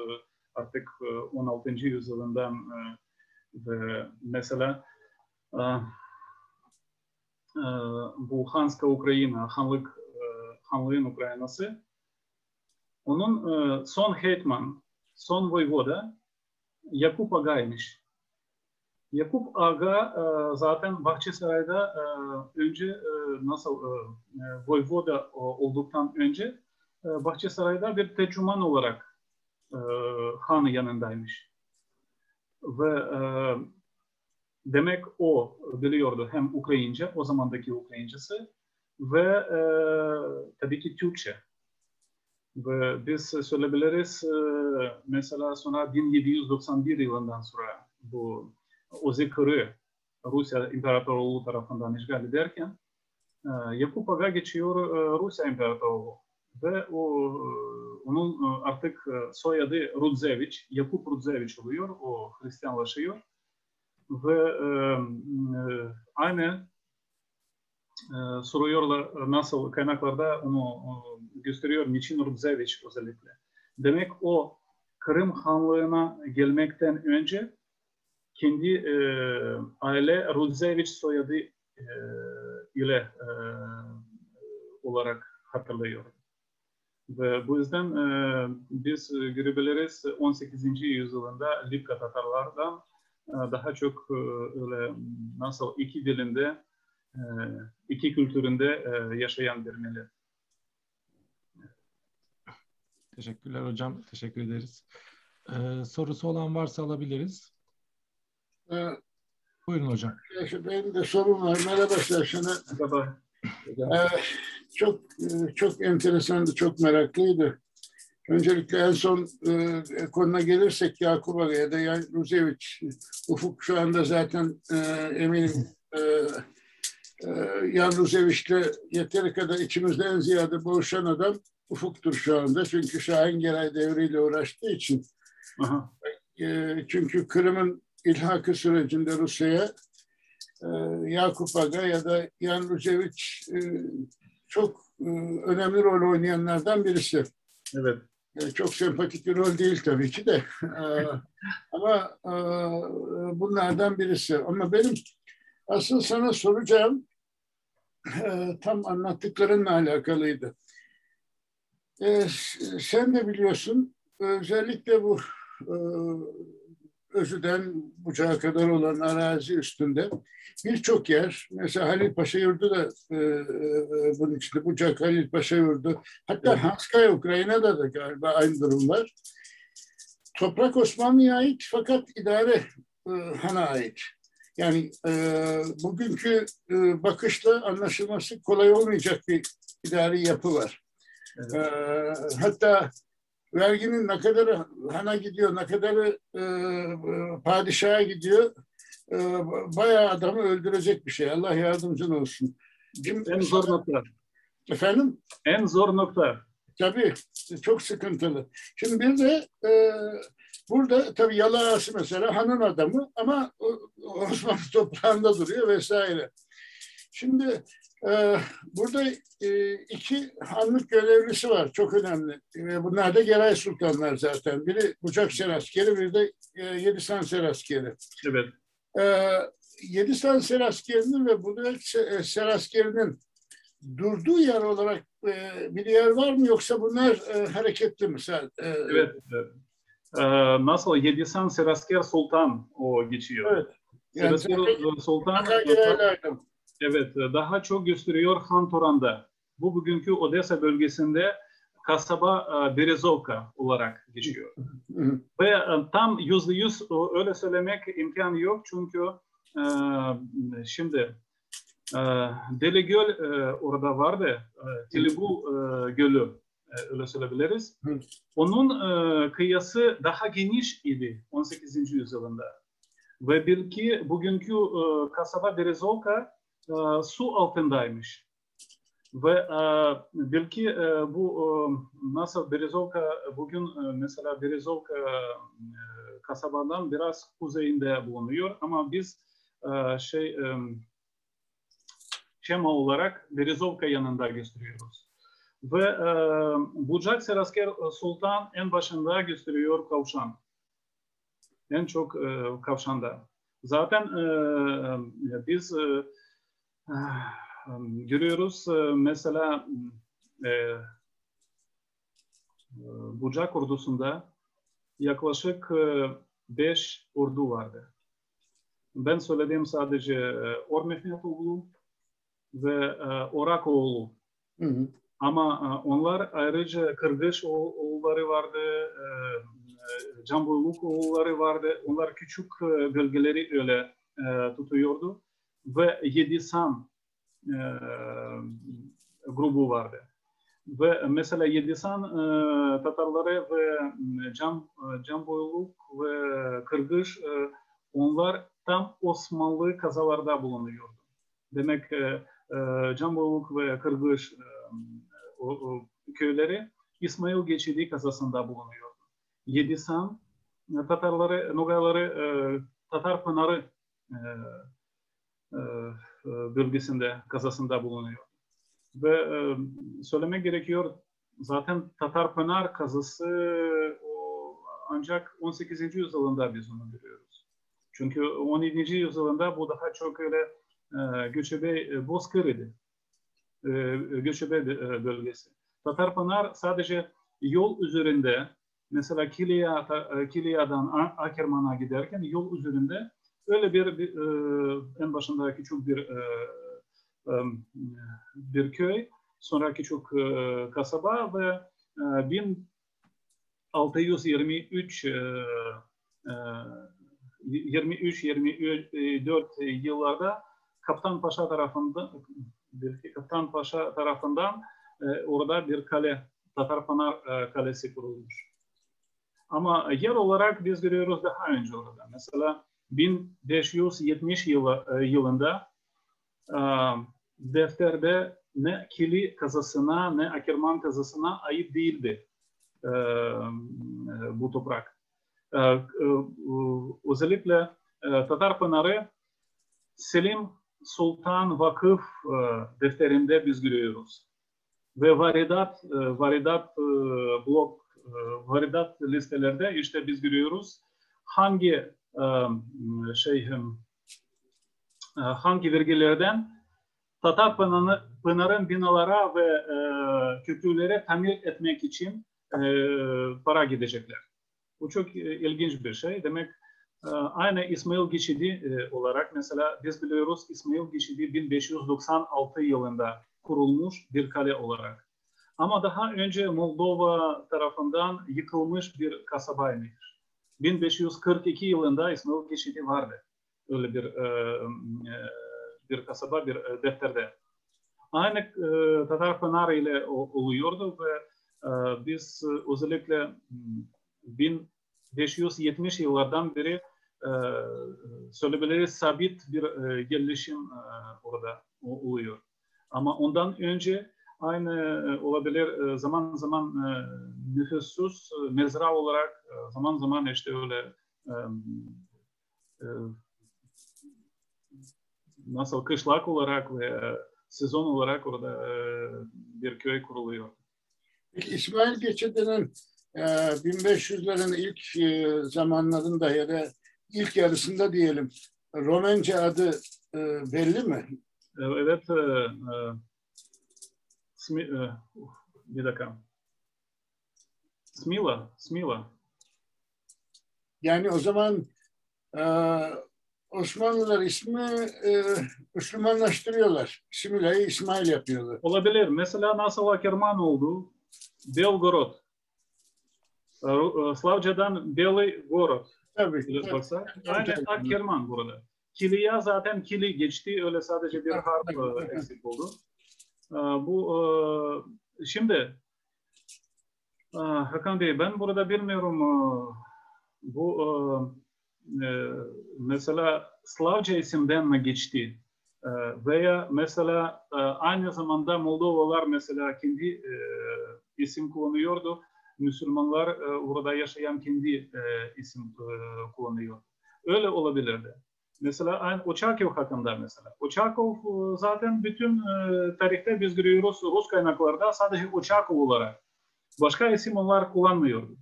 artık 16. yüzyılından ve mesela bu Hanska Ukrayna, Hanlık, Hanlığın Ukraynası onun son hetman, son voyvoda Yakup Aga'ymış. Yakup Aga zaten Bahçesaray'da önce nasıl voyvoda olduktan önce Bahçesaray'da bir tercüman olarak e, yanındaymış. Ve e, demek o biliyordu hem Ukrayince, o zamandaki Ukrayincesi ve e, tabii ki Türkçe. Ve biz söyleyebiliriz e, mesela sonra 1791 yılından sonra bu Ozi Kırı Rusya İmparatorluğu tarafından işgal ederken e, Yakup Aga geçiyor e, Rusya İmparatorluğu ve o onun artık soyadı Rudzeviç, Yakup Rudzeviç oluyor, o Hristiyanlaşıyor. Ve e, aynı e, soruyorlar nasıl kaynaklarda onu gösteriyor, niçin Rudzeviç özellikle. Demek o Kırım Hanlığı'na gelmekten önce kendi e, aile Rudzeviç soyadı e, ile e, olarak hatırlıyor. Ve bu yüzden e, biz görebiliriz 18. yüzyılında Lipka Tatarlardan e, daha çok e, öyle nasıl iki dilinde, e, iki kültüründe e, yaşayan bir millet. Teşekkürler hocam. Teşekkür ederiz. Ee, sorusu olan varsa alabiliriz. Ee, Buyurun hocam. Benim de sorum var. Merhaba Serşan'a. Merhaba. Ee, çok çok enteresandı, çok meraklıydı. Öncelikle en son e, konuna gelirsek Yakup Aga ya da Yan Ruzeviç, Ufuk şu anda zaten e, eminim e, e, Yan Ruzeviç'le yeteri kadar içimizde en ziyade buluşan adam Ufuk'tur şu anda. Çünkü Şahin Geray devriyle uğraştığı için. Aha. E, çünkü Kırım'ın ilhakı sürecinde Rusya'ya e, Yakup Aga ya da Yan Ruzeviç e, çok e, önemli rol oynayanlardan birisi. Evet. E, çok sempatik bir rol değil tabii ki de. E, ama e, bunlardan birisi. Ama benim asıl sana soracağım e, tam anlattıklarınla alakalıydı. E, sen de biliyorsun özellikle bu e, Özü'den Bucağa kadar olan arazi üstünde birçok yer, mesela Halil Paşa Yurdu da e, e, bunun içinde Bucak Halil Paşa Yurdu, hatta evet. Hanskaya Ukrayna'da da galiba aynı durum var. Toprak Osmanlı'ya ait fakat idare e, Han'a ait. Yani e, bugünkü e, bakışla anlaşılması kolay olmayacak bir idari yapı var. Evet. E, hatta verginin ne kadarı hana gidiyor, ne kadarı e, e, padişaha gidiyor e, bayağı adamı öldürecek bir şey. Allah yardımcın olsun. Kim, en zor nokta. Efendim? En zor nokta. Tabii. Çok sıkıntılı. Şimdi bir de e, burada tabii Yalağası mesela hanın adamı ama Osmanlı toprağında duruyor vesaire. Şimdi burada e, iki hanlık görevlisi var. Çok önemli. E, bunlar da Geray Sultanlar zaten. Biri Bucak Seraskeri, biri de e, Yedisan Seraskeri. Evet. E, Yedisan Seraskerinin ve Bucak Seraskerinin durduğu yer olarak e, bir yer var mı yoksa bunlar e, hareketli mi? E, evet. E, nasıl Yedisan Serasker Sultan o geçiyor. Evet. Yani Serasker Sultan Evet, daha çok gösteriyor Han Toran'da. Bu bugünkü Odessa bölgesinde kasaba e, Berezovka olarak geçiyor. Ve e, tam yüzde yüz öyle söylemek imkanı yok çünkü e, şimdi Deli Göl orada vardı, Tilibu Gölü öyle söyleyebiliriz. Onun kıyası daha geniş idi 18. yüzyılında. Ve belki bugünkü kasaba Berezovka su altındaymış. Ve e, belki e, bu e, nasıl Berezovka bugün e, mesela Berezovka e, kasabadan biraz kuzeyinde bulunuyor ama biz e, şey e, şema olarak Berezovka yanında gösteriyoruz. Ve e, Bucak Serasker Sultan en başında gösteriyor kavşan. En çok e, kavşanda. Zaten e, biz e, görüyoruz mesela e, Bucak ordusunda yaklaşık beş ordu vardı. Ben söylediğim sadece Or Mehmetoğlu ve Orakoğlu. Hı hı. Ama onlar ayrıca Kırgış oğulları vardı, Camboyluk oğulları vardı. Onlar küçük bölgeleri öyle tutuyordu ve Yedisan e, grubu vardı. Ve mesela Yedisan e, Tatarları ve Cam, Cam Boyluk ve Kırgız e, onlar tam Osmanlı kazalarda bulunuyordu. Demek e, e, Cam Boyluk ve Kırgız e, o, o, köyleri İsmail Geçidi kazasında bulunuyordu. Yedisan Tatarları, Nogaları, e, Tatar Pınarı e, e, e, bölgesinde, kazasında bulunuyor. Ve e, söylemek gerekiyor zaten Tatarpınar kazası ancak 18. yüzyılında biz onu görüyoruz. Çünkü 17. yüzyılında bu daha çok öyle e, göçebe e, bozkır idi. E, göçebe e, bölgesi. Tatarpınar sadece yol üzerinde mesela Kilya, Kilya'dan Akerman'a giderken yol üzerinde Öyle bir, bir e, en başında küçük bir e, e, bir köy, sonra küçük e, kasaba ve e, 1623 e, 23-24 e, yıllarda Kaptan Paşa tarafından bir Kaptan Paşa tarafından e, orada bir kale Tatarpınar e, Kalesi kurulmuş. Ama yer olarak biz görüyoruz daha önce orada. Mesela 1570 yılı, e, yılında e, defterde ne Kili kazasına ne Akerman kazasına ait değildi e, bu toprak. Özellikle Tatar Pınarı Selim Sultan Vakıf defterinde biz görüyoruz. Ve varidat, varidat blok, varidat listelerde işte biz görüyoruz hangi şey hangi vergilerden Tatar Pınar'ın binalara ve e, köprülere tamir etmek için e, para gidecekler. Bu çok ilginç bir şey. Demek aynı İsmail Geçidi olarak mesela biz biliyoruz İsmail Geçidi 1596 yılında kurulmuş bir kale olarak. Ama daha önce Moldova tarafından yıkılmış bir kasabaymış. 1542 yılında İsmail Geçidi vardı. Öyle bir e, e, bir kasaba, bir e, defterde. Aynı e, Tatar Pınarı ile oluyordu ve e, biz e, özellikle 1570 yıllardan beri e, söylemeleri sabit bir e, yerleşim e, orada oluyor. Ama ondan önce aynı e, olabilir e, zaman zaman e, nüfussuz mezra olarak zaman zaman işte öyle nasıl kışlak olarak ve sezon olarak orada bir köy kuruluyor. Peki İsmail Geçidi'nin 1500'lerin ilk zamanlarında ya da ilk yarısında diyelim Romence adı belli mi? Evet. Bir dakika. Smila, Smila. Yani o zaman e, Osmanlılar ismi e, Müslümanlaştırıyorlar. Smila'yı İsmail yapıyorlar. Olabilir. Mesela nasıl Akerman oldu? Belgorod. Slavca'dan Beli Gorod. Tabii. Baksa. Aynen Akerman burada. Kiliya zaten Kili geçti. Öyle sadece bir harf eksik oldu. Bu şimdi Hakan Bey ben burada bilmiyorum bu mesela Slavca isimden mi geçti? Veya mesela aynı zamanda Moldovalar mesela kendi isim kullanıyordu. Müslümanlar burada yaşayan kendi isim kullanıyor. Öyle olabilirdi. Mesela Oçakov hakkında mesela. Oçakov zaten bütün tarihte biz görüyoruz Rus kaynaklarda sadece Oçakov olarak Başka isim onlar kullanmıyordu.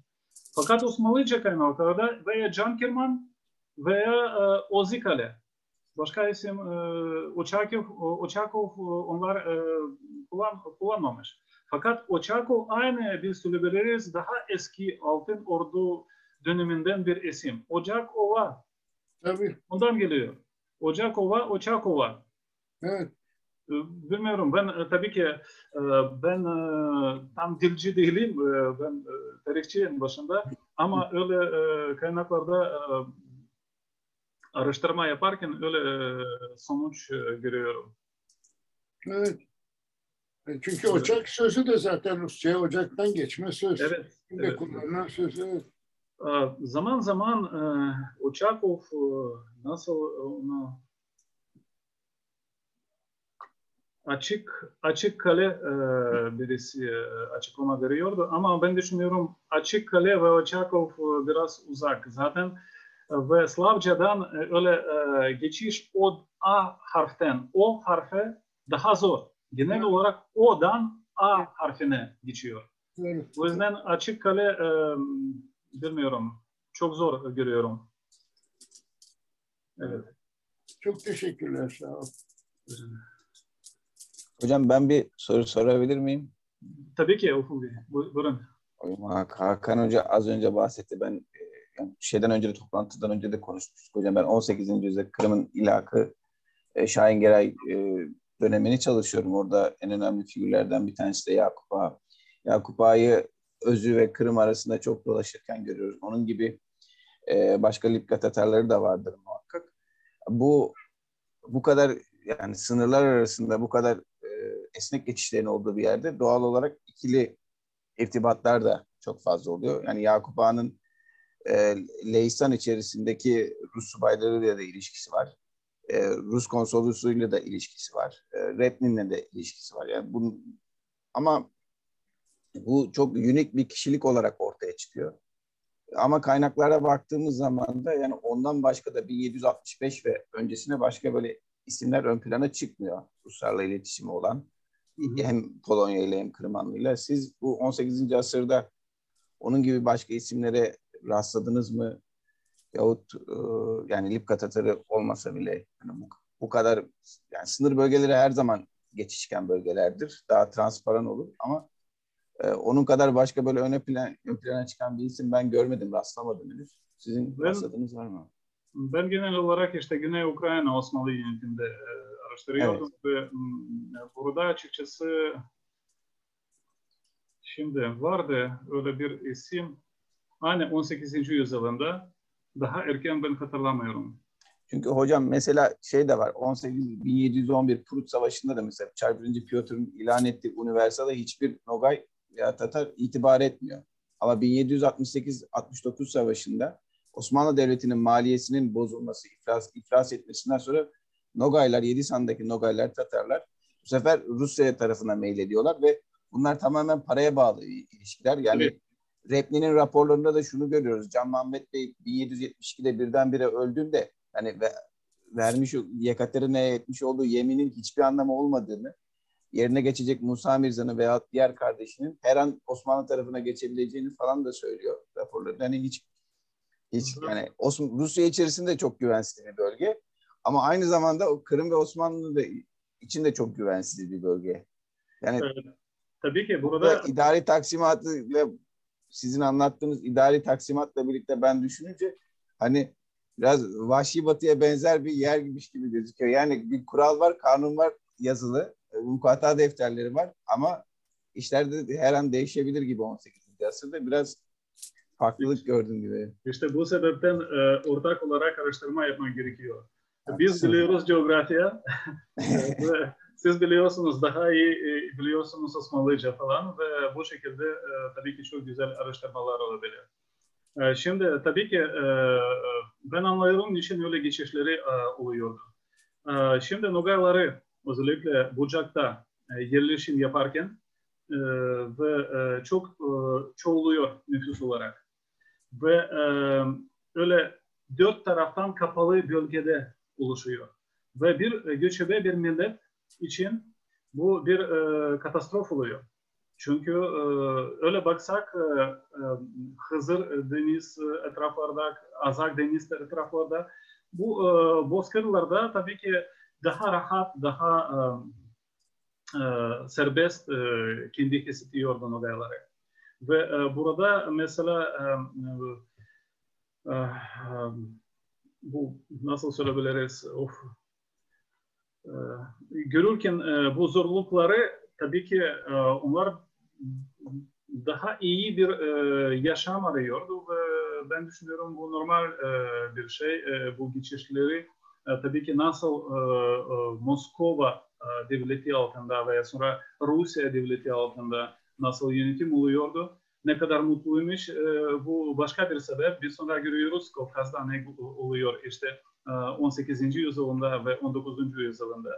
Fakat Osmanlıca kaynaklarda veya Can Kerman veya e, Ozikale. Başka isim e, Oçakov, Oçakov onlar e, kullan, kullanmamış. Fakat Oçakov aynı biz söyleyebiliriz daha eski Altın Ordu döneminden bir isim. Ocakova. Tabii. Ondan geliyor. Ocakova, Oçakova. Evet. Bilmiyorum ben e, tabii ki e, ben e, tam dilci değilim ben tarihçiyim başında ama öyle kaynaklarda araştırma yaparken öyle sonuç görüyorum. Evet. Çünkü ocak sözü de zaten Rusça'ya ocaktan geçme söz. Evet. Şimdi evet. kullanılan söz. Evet. Zaman zaman Uçakov nasıl onu açık açık kale e, birisi e, açıklama veriyordu ama ben düşünüyorum açık kale ve Oçakov e, biraz uzak zaten e, ve Slavcadan e, öyle e, geçiş o A harften O harfe daha zor. Genel evet. olarak O'dan A harfine geçiyor. Evet. O yüzden açık kale e, bilmiyorum çok zor görüyorum. Evet. Çok teşekkürler. Sağ ol. Hocam ben bir soru sorabilir miyim? Tabii ki Ufuk Bey. Buyurun. Hakan Hoca az önce bahsetti. Ben e, yani şeyden önce de toplantıdan önce de konuşmuştuk hocam. Ben 18. yüzyılda Kırım'ın ilakı e, Şahin Geray e, dönemini çalışıyorum. Orada en önemli figürlerden bir tanesi de Yakup Ağa. Yakup Ağa'yı Özü ve Kırım arasında çok dolaşırken görüyoruz. Onun gibi e, başka Lipka Tatarları da vardır muhakkak. Bu bu kadar yani sınırlar arasında bu kadar esnek geçişlerin olduğu bir yerde doğal olarak ikili irtibatlar da çok fazla oluyor. Yani Yakup Ağa'nın e, Leistan içerisindeki Rus subaylarıyla da ilişkisi var. E, Rus konsolosluğuyla da ilişkisi var. E, Repnin'le de ilişkisi var. Yani bunun, ama bu çok unik bir kişilik olarak ortaya çıkıyor. Ama kaynaklara baktığımız zaman da yani ondan başka da 1765 ve öncesine başka böyle isimler ön plana çıkmıyor Ruslarla iletişimi olan hem Polonya ile hem Kırmanlı ile. Siz bu 18. asırda onun gibi başka isimlere rastladınız mı? Yahut e, yani Lipka Tatarı olmasa bile yani bu, bu kadar yani sınır bölgeleri her zaman geçişken bölgelerdir. Daha transparan olur ama e, onun kadar başka böyle öne plan, ön plana çıkan bir isim ben görmedim, rastlamadım henüz. Sizin ben, rastladığınız var mı? Ben genel olarak işte Güney Ukrayna Osmanlı yönetiminde e, araştırıyordum evet. ve burada açıkçası şimdi vardı öyle bir isim hani 18. yüzyılında daha erken ben hatırlamıyorum. Çünkü hocam mesela şey de var 18 1711 Prut Savaşı'nda da mesela Çar 1. Piotr'un ilan ettiği Universal'a hiçbir Nogay veya Tatar itibar etmiyor. Ama 1768-69 Savaşı'nda Osmanlı Devleti'nin maliyesinin bozulması, iflas, iflas etmesinden sonra Nogaylar, Yedisan'daki Nogaylar, Tatarlar bu sefer Rusya tarafına meylediyorlar ve bunlar tamamen paraya bağlı ilişkiler. Yani evet. Repni'nin raporlarında da şunu görüyoruz. Can Mahmet Bey 1772'de birdenbire öldüğünde hani ve vermiş Yekaterine'ye etmiş olduğu yeminin hiçbir anlamı olmadığını, yerine geçecek Musa Mirza'nın veya diğer kardeşinin her an Osmanlı tarafına geçebileceğini falan da söylüyor raporları. Yani hiç hiç yani Osman, Rusya içerisinde çok güvensiz bir bölge. Ama aynı zamanda o Kırım ve Osmanlı da içinde çok güvensiz bir bölge. Yani evet. tabii ki burada idari taksimatı ve sizin anlattığınız idari taksimatla birlikte ben düşününce hani biraz vahşi batıya benzer bir yer gibi gözüküyor. Yani bir kural var, kanun var yazılı, mukata defterleri var ama işler de her an değişebilir gibi 18. asırda. Biraz farklılık gördüm gibi. İşte bu sebepten e, ortak olarak araştırma yapmak gerekiyor. Biz biliyoruz coğrafya. Siz biliyorsunuz daha iyi e, biliyorsunuz Osmanlıca falan ve bu şekilde e, tabii ki çok güzel araştırmalar olabilir. E, şimdi tabii ki ben anlıyorum niçin öyle geçişleri oluyordu. Şimdi Nogayları özellikle Bucak'ta yerleşim yaparken ve çok çoğuluyor nüfus olarak. Ve öyle dört taraftan kapalı bölgede oluşuyor. Ve bir göçebe bir millet için bu bir e, katastrof oluyor. Çünkü e, öyle baksak e, e, Hızır deniz etraflarda, Azak deniz etraflarda bu e, bozkırlarda tabii ki daha rahat, daha e, e, serbest e, kendi hissediyordu olayları. Ve burada mesela bu nasıl söyleyebiliriz? Of, görürken bu zorlukları tabii ki onlar daha iyi bir yaşam arıyordu ve ben düşünüyorum bu normal bir şey. Bu geçişleri tabii ki nasıl Moskova devleti altında veya sonra Rusya devleti altında nasıl yönetim oluyordu. Ne kadar mutluymuş bu başka bir sebep. Biz sonra görüyoruz Kafkas'ta ne oluyor işte 18. E, yüzyılında ve 19. yüzyılında.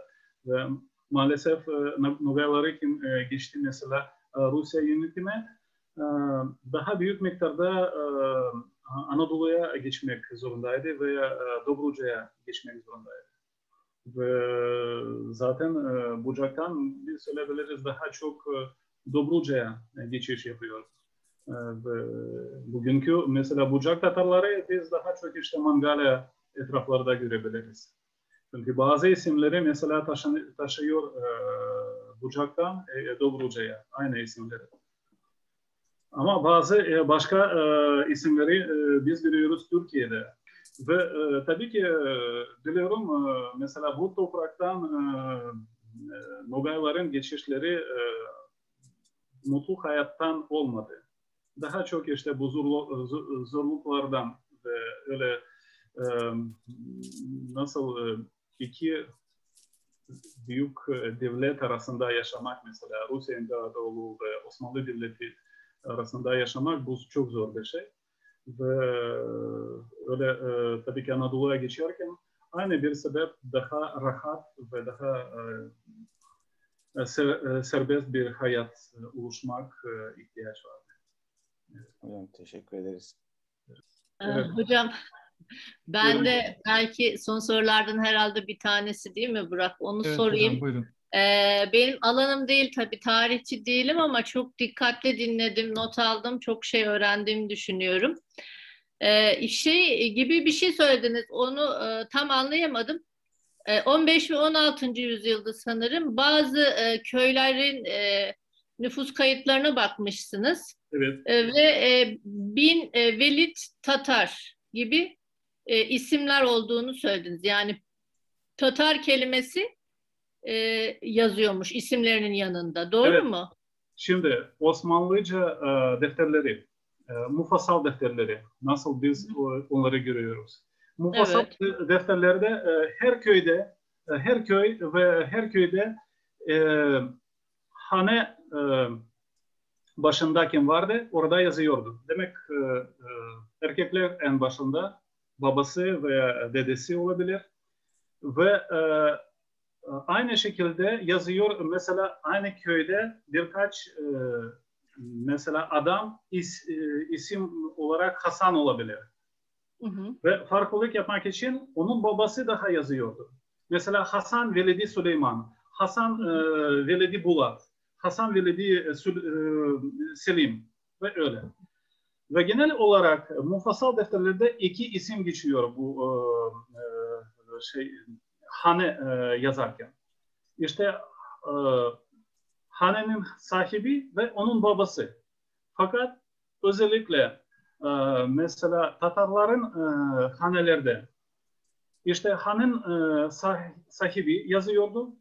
Ve maalesef e, Nogayaları kim e, geçti mesela Rusya yönetimi daha büyük miktarda Anadolu'ya geçmek zorundaydı veya Dobruca'ya geçmek zorundaydı. Ve zaten Bucak'tan biz söyleyebiliriz daha çok Dobruca'ya geçiş yapıyor. Ve bugünkü mesela Bucak Tatarları biz daha çok işte Mangalya etraflarda görebiliriz. Çünkü bazı isimleri mesela taşın, taşıyor e, Bucak'tan e, Dobruca'ya aynı isimleri. Ama bazı e, başka e, isimleri e, biz görüyoruz Türkiye'de. Ve e, tabii ki e, biliyorum e, mesela bu topraktan e, Nogayların geçişleri mutlu hayattan olmadı. Daha çok işte bu zorluklardan ve öyle nasıl iki büyük devlet arasında yaşamak mesela Rusya İmparatorluğu ve Osmanlı Devleti arasında yaşamak bu çok zor bir şey. Ve öyle e, tabii ki Anadolu'ya geçerken aynı bir sebep daha rahat ve daha e, ser, serbest bir hayat oluşmak e, ihtiyaç var. Hocam teşekkür ederiz. Evet. Hocam ben buyurun. de belki son sorulardan herhalde bir tanesi değil mi Burak? Onu evet, sorayım. Hocam, buyurun. Ee, benim alanım değil tabii tarihçi değilim ama çok dikkatli dinledim, not aldım, çok şey öğrendiğimi düşünüyorum. Ee, şey gibi bir şey söylediniz, onu e, tam anlayamadım. E, 15 ve 16. yüzyılda sanırım bazı e, köylerin e, nüfus kayıtlarına bakmışsınız. Evet. E, ve e, bin e, Velid Tatar gibi e, isimler olduğunu söylediniz. Yani Tatar kelimesi e, yazıyormuş isimlerinin yanında. Doğru evet. mu? Şimdi Osmanlıca e, defterleri, e, mufassal defterleri nasıl biz onları görüyoruz. Mufassal evet. defterlerde e, her köyde, e, her köy ve her köyde e, hane e, başında kim vardı orada yazıyordu. Demek e, e, erkekler en başında, babası veya dedesi olabilir. Ve e, aynı şekilde yazıyor mesela aynı köyde birkaç e, mesela adam is, e, isim olarak Hasan olabilir. Hı hı. Ve farklılık yapmak için onun babası daha yazıyordu. Mesela Hasan Veledi Süleyman, Hasan e, Veledi Bulat, Hasan Veledi e, Selim ve öyle. Ve genel olarak mufassal defterlerde iki isim geçiyor bu e, şey hane e, yazarken. İşte e, hanenin sahibi ve onun babası. Fakat özellikle e, mesela Tatarların e, hanelerde işte hanın e, sahibi yazıyordu.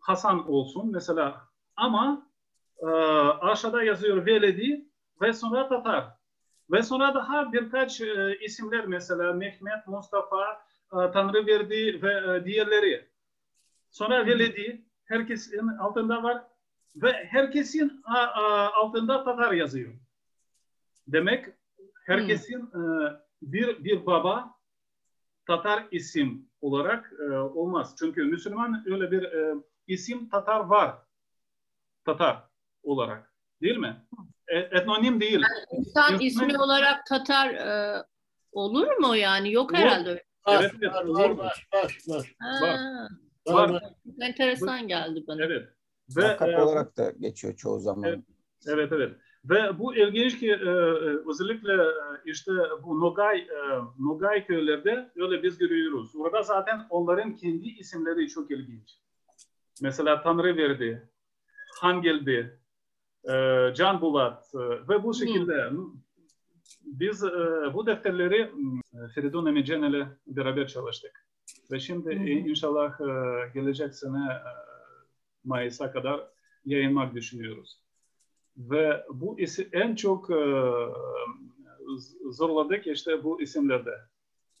Hasan olsun mesela ama e, aşağıda yazıyor Veledi ve sonra Tatar. Ve sonra daha birkaç e, isimler mesela Mehmet, Mustafa, e, Tanrıverdi ve e, diğerleri. Sonra Veledi herkesin altında var ve herkesin altında Tatar yazıyor. Demek herkesin hmm. e, bir bir baba Tatar isim olarak olmaz. Çünkü Müslüman öyle bir isim Tatar var. Tatar olarak. Değil mi? Etnonim değil. Yani insan İsmi... ismi olarak Tatar e, olur mu yani? Yok herhalde öyle. Evet, evet. Var, var, var, var, var. var. var. Enteresan geldi bana. Evet. Ve, Lakap e, olarak da geçiyor çoğu zaman. Evet, evet. evet. Ve bu ilginç ki e, özellikle e, işte bu Nogay, e, Nogay köylerde öyle biz görüyoruz. Orada zaten onların kendi isimleri çok ilginç. Mesela Tanrı verdi, Han geldi, e, Can Bulat e, ve bu şekilde hmm. Biz e, bu defterleri Feridun Emican ile beraber çalıştık. Ve şimdi hmm. inşallah e, gelecek sene e, Mayıs'a kadar yayınmak düşünüyoruz. Ve bu isi, en çok e, zorladık işte bu isimlerde.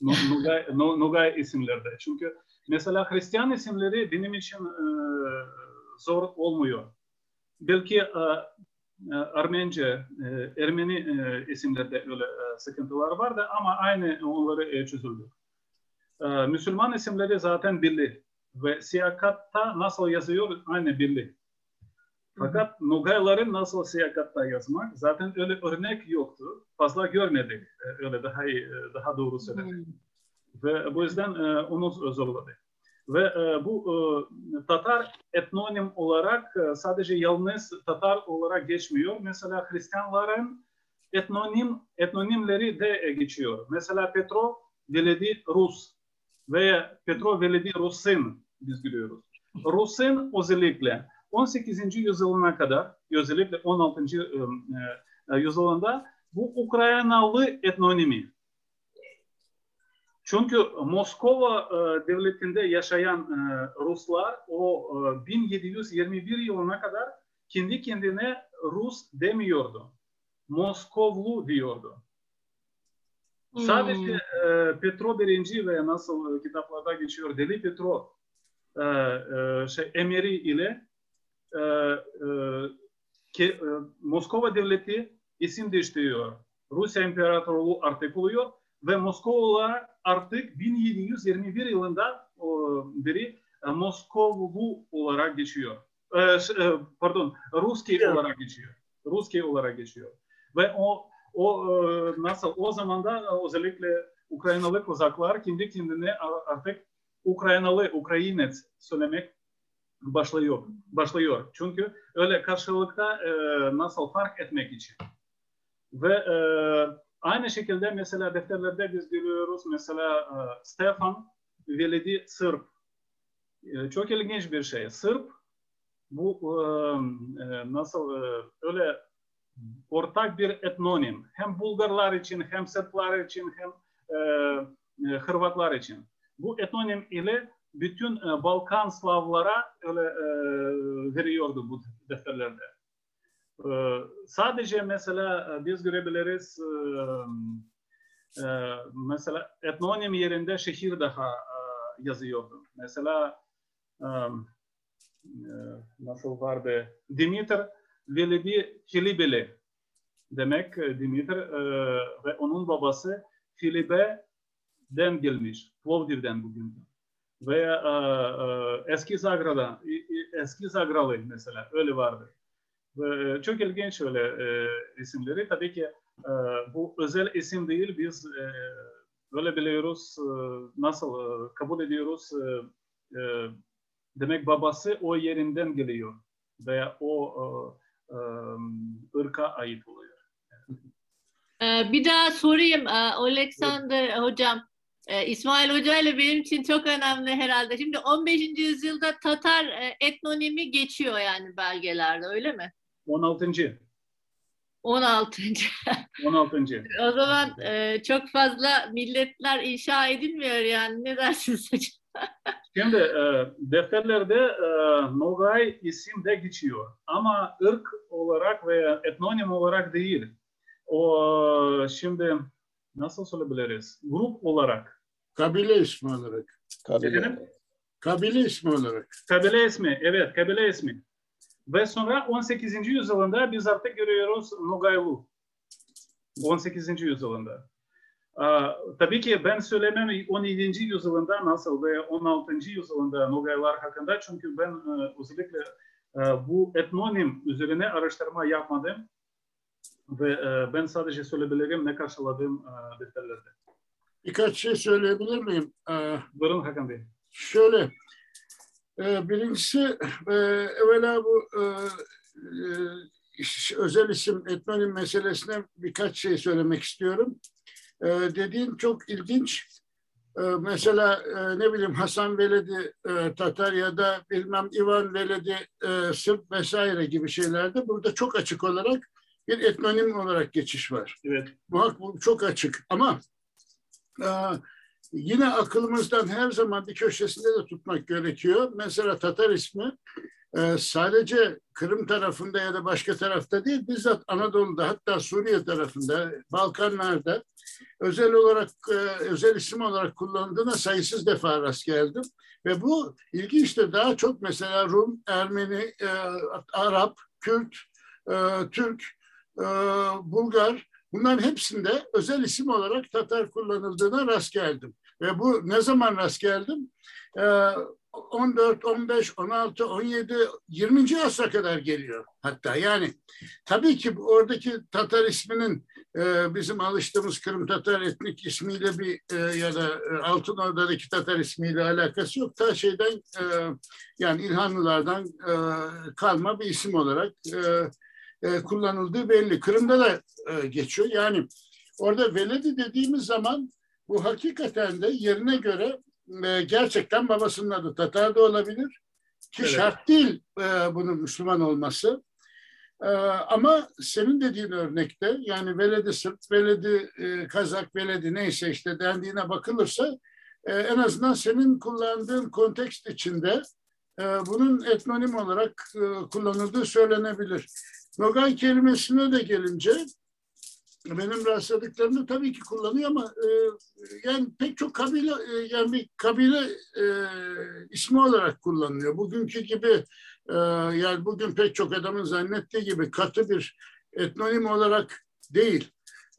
Nugay, Nugay isimlerde. Çünkü mesela Hristiyan isimleri benim için e, zor olmuyor. Belki e, e, Armence, e, Ermeni e, isimlerde öyle e, sıkıntılar vardı ama aynı onları e, çözüldü. Müslüman isimleri zaten belli ve siyakatta nasıl yazıyor aynı belli. Fakat Nogayların nasıl siyakatta yazmak zaten öyle örnek yoktu. Fazla görmedik. Öyle daha iyi, daha doğru söylemek. Ve bu yüzden onu zorladı. Ve e, bu e, Tatar etnonim olarak e, sadece yalnız Tatar olarak geçmiyor. Mesela Hristiyanların etnonim etnonimleri de geçiyor. Mesela Petro Veledi Rus veya Petro Veledi Rusin biz görüyoruz. Rusin özellikle 18. yüzyılına kadar özellikle 16. yüzyılında bu Ukraynalı etnonimi çünkü Moskova e, devletinde yaşayan e, Ruslar o e, 1721 yılına kadar kendi kendine Rus demiyordu. Moskovlu diyordu. Hmm. Sadece e, Petro birinci ve nasıl e, kitaplarda geçiyor Deli Petro e, e, şey, emiri ile e, e, e, Moskova devleti isim değiştiriyor. Rusya İmparatorluğu artık oluyor ve Moskova artık 1721 yılında beri e, Moskovlu olarak geçiyor. E, e, pardon, Ruski evet. olarak geçiyor. Ruski olarak geçiyor. Ve o o nasıl o zaman da özellikle Ukraynalı Kozaklar kendi kendine artık Ukraynalı, Ukrayinets söylemek başlıyor. başlıyor. Çünkü öyle karşılıkta nasıl fark etmek için. Ve Aynı şekilde mesela defterlerde biz görüyoruz mesela e, Stefan Veledi Sırp. E, çok ilginç bir şey. Sırp bu e, nasıl öyle ortak bir etnonim. Hem Bulgarlar için hem Sırplar için hem Hırvatlar için. Bu etnonim ile bütün Balkan Slavlara öyle veriyordu bu defterlerde. Ee, sadece mesela e, biz görebiliriz e, e, mesela etnonim yerinde şehir daha yazıyordu. Mesela nasıl vardı? Dimitr Veledi Filibeli demek Dimitr ve onun babası Filibe'den gelmiş. Plovdiv'den bugün. Veya eski Zagra'da, eski Zagralı mesela öyle vardı. E, çok ilginç öyle e, isimleri. Tabii ki e, bu özel isim değil. Biz e, öyle biliyoruz, nasıl kabul ediyoruz, demek babası o yerinden geliyor veya o ırka ait oluyor. Bir daha sorayım Alexander hocam. İsmail Hoca ile benim için çok önemli herhalde. Şimdi 15. yüzyılda Tatar etnonimi geçiyor yani belgelerde öyle mi? 16. 16. 16. o zaman e, çok fazla milletler inşa edilmiyor yani. Ne dersiniz hocam? Şimdi e, defterlerde e, Nogay isim de geçiyor. Ama ırk olarak veya etnonim olarak değil. O şimdi nasıl söyleyebiliriz? Grup olarak. Kabile ismi olarak. Kabile. Kabile ismi olarak. Kabile ismi, evet kabile ismi. Ve sonra 18. yüzyılında biz artık görüyoruz Nogaylu. 18. yüzyılında. Tabii ki ben söylemem 17. yüzyılında nasıl ve 16. yüzyılında Nogaylar hakkında çünkü ben e, özellikle e, bu etnonim üzerine araştırma yapmadım ve e, ben sadece söyleyebilirim ne karşıladığım defterlerde. Birkaç şey söyleyebilir miyim? Ee, Buyurun Hakan Bey. Şöyle, birincisi e, evvela bu e, e, özel isim etnonim meselesine birkaç şey söylemek istiyorum. Dediğin çok ilginç. Mesela ne bileyim Hasan Veledi Tatar ya da bilmem İvan Veledi Sırp vesaire gibi şeylerde burada çok açık olarak bir etnonim olarak geçiş var. Evet. Bu çok açık ama yine aklımızdan her zaman bir köşesinde de tutmak gerekiyor. Mesela Tatar ismi e, sadece Kırım tarafında ya da başka tarafta değil, bizzat Anadolu'da hatta Suriye tarafında, Balkanlarda özel olarak e, özel isim olarak kullanıldığına sayısız defa rast geldim. Ve bu ilginçtir. Daha çok mesela Rum, Ermeni, e, Arap, Kürt, Türk, Bulgar bunların hepsinde özel isim olarak Tatar kullanıldığına rast geldim. Ve bu ne zaman rast geldim? Ee, 14, 15, 16, 17, 20. asra kadar geliyor hatta. Yani tabii ki oradaki Tatar isminin e, bizim alıştığımız Kırım Tatar etnik ismiyle bir e, ya da e, Altın Ordu'daki Tatar ismiyle alakası yok. Ta şeyden e, yani İlhanlılardan e, kalma bir isim olarak e, e, kullanıldığı belli. Kırım'da da e, geçiyor. Yani orada veledi dediğimiz zaman bu hakikaten de yerine göre e, gerçekten babasının adı Tatar da olabilir. Ki evet. şart değil e, bunun Müslüman olması. E, ama senin dediğin örnekte yani veledi Sırp, veledi e, Kazak, veledi neyse işte dendiğine bakılırsa e, en azından senin kullandığın kontekst içinde e, bunun etnonim olarak e, kullanıldığı söylenebilir. Nogay kelimesine de gelince benim rastladıklarımda tabii ki kullanıyor ama e, yani pek çok kabile e, yani bir kabile e, ismi olarak kullanılıyor. Bugünkü gibi e, yani bugün pek çok adamın zannettiği gibi katı bir etnonim olarak değil.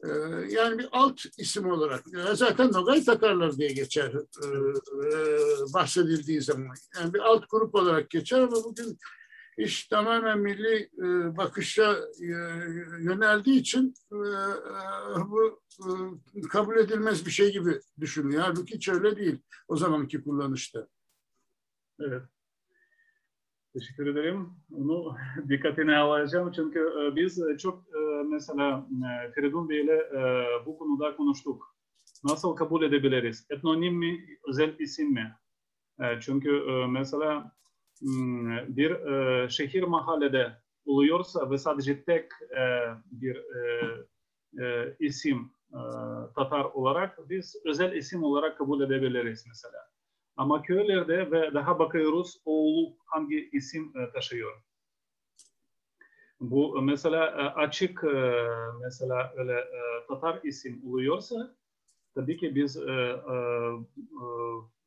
E, yani bir alt isim olarak. E, zaten Nogay Tatarlar diye geçer e, e, bahsedildiği zaman. Yani bir alt grup olarak geçer ama bugün iş tamamen milli e, bakışa e, yöneldiği için e, e, bu kabul edilmez bir şey gibi düşünülüyor. Halbuki hiç öyle değil o zamanki kullanışta. Evet. Teşekkür ederim. Onu dikkatine alacağım çünkü biz çok mesela Feridun Bey ile bu konuda konuştuk. Nasıl kabul edebiliriz? Etnonim mi, özel isim mi? Çünkü mesela bir e, şehir mahallede oluyorsa ve sadece tek e, bir e, e, isim e, Tatar olarak biz özel isim olarak kabul edebiliriz mesela. Ama köylerde ve daha bakıyoruz oğlu hangi isim e, taşıyor. Bu mesela e, açık e, mesela öyle e, Tatar isim oluyorsa tabii ki biz e, e, ee,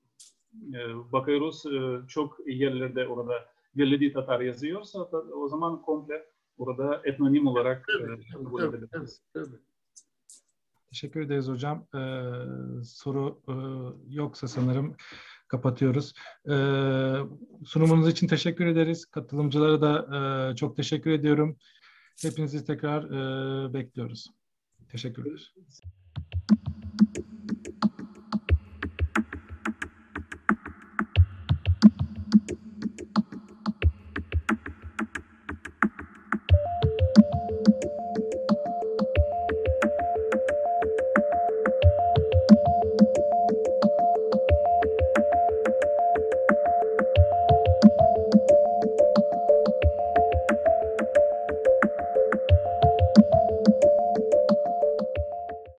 bakıyoruz e, çok yerlerde orada Veledi Tatar yazıyorsa o zaman komple orada etnonim olarak evet, evet, Teşekkür ederiz hocam. Ee, soru e, yoksa sanırım kapatıyoruz. Ee, sunumunuz için teşekkür ederiz. Katılımcılara da e, çok teşekkür ediyorum. Hepinizi tekrar e, bekliyoruz. Teşekkürler.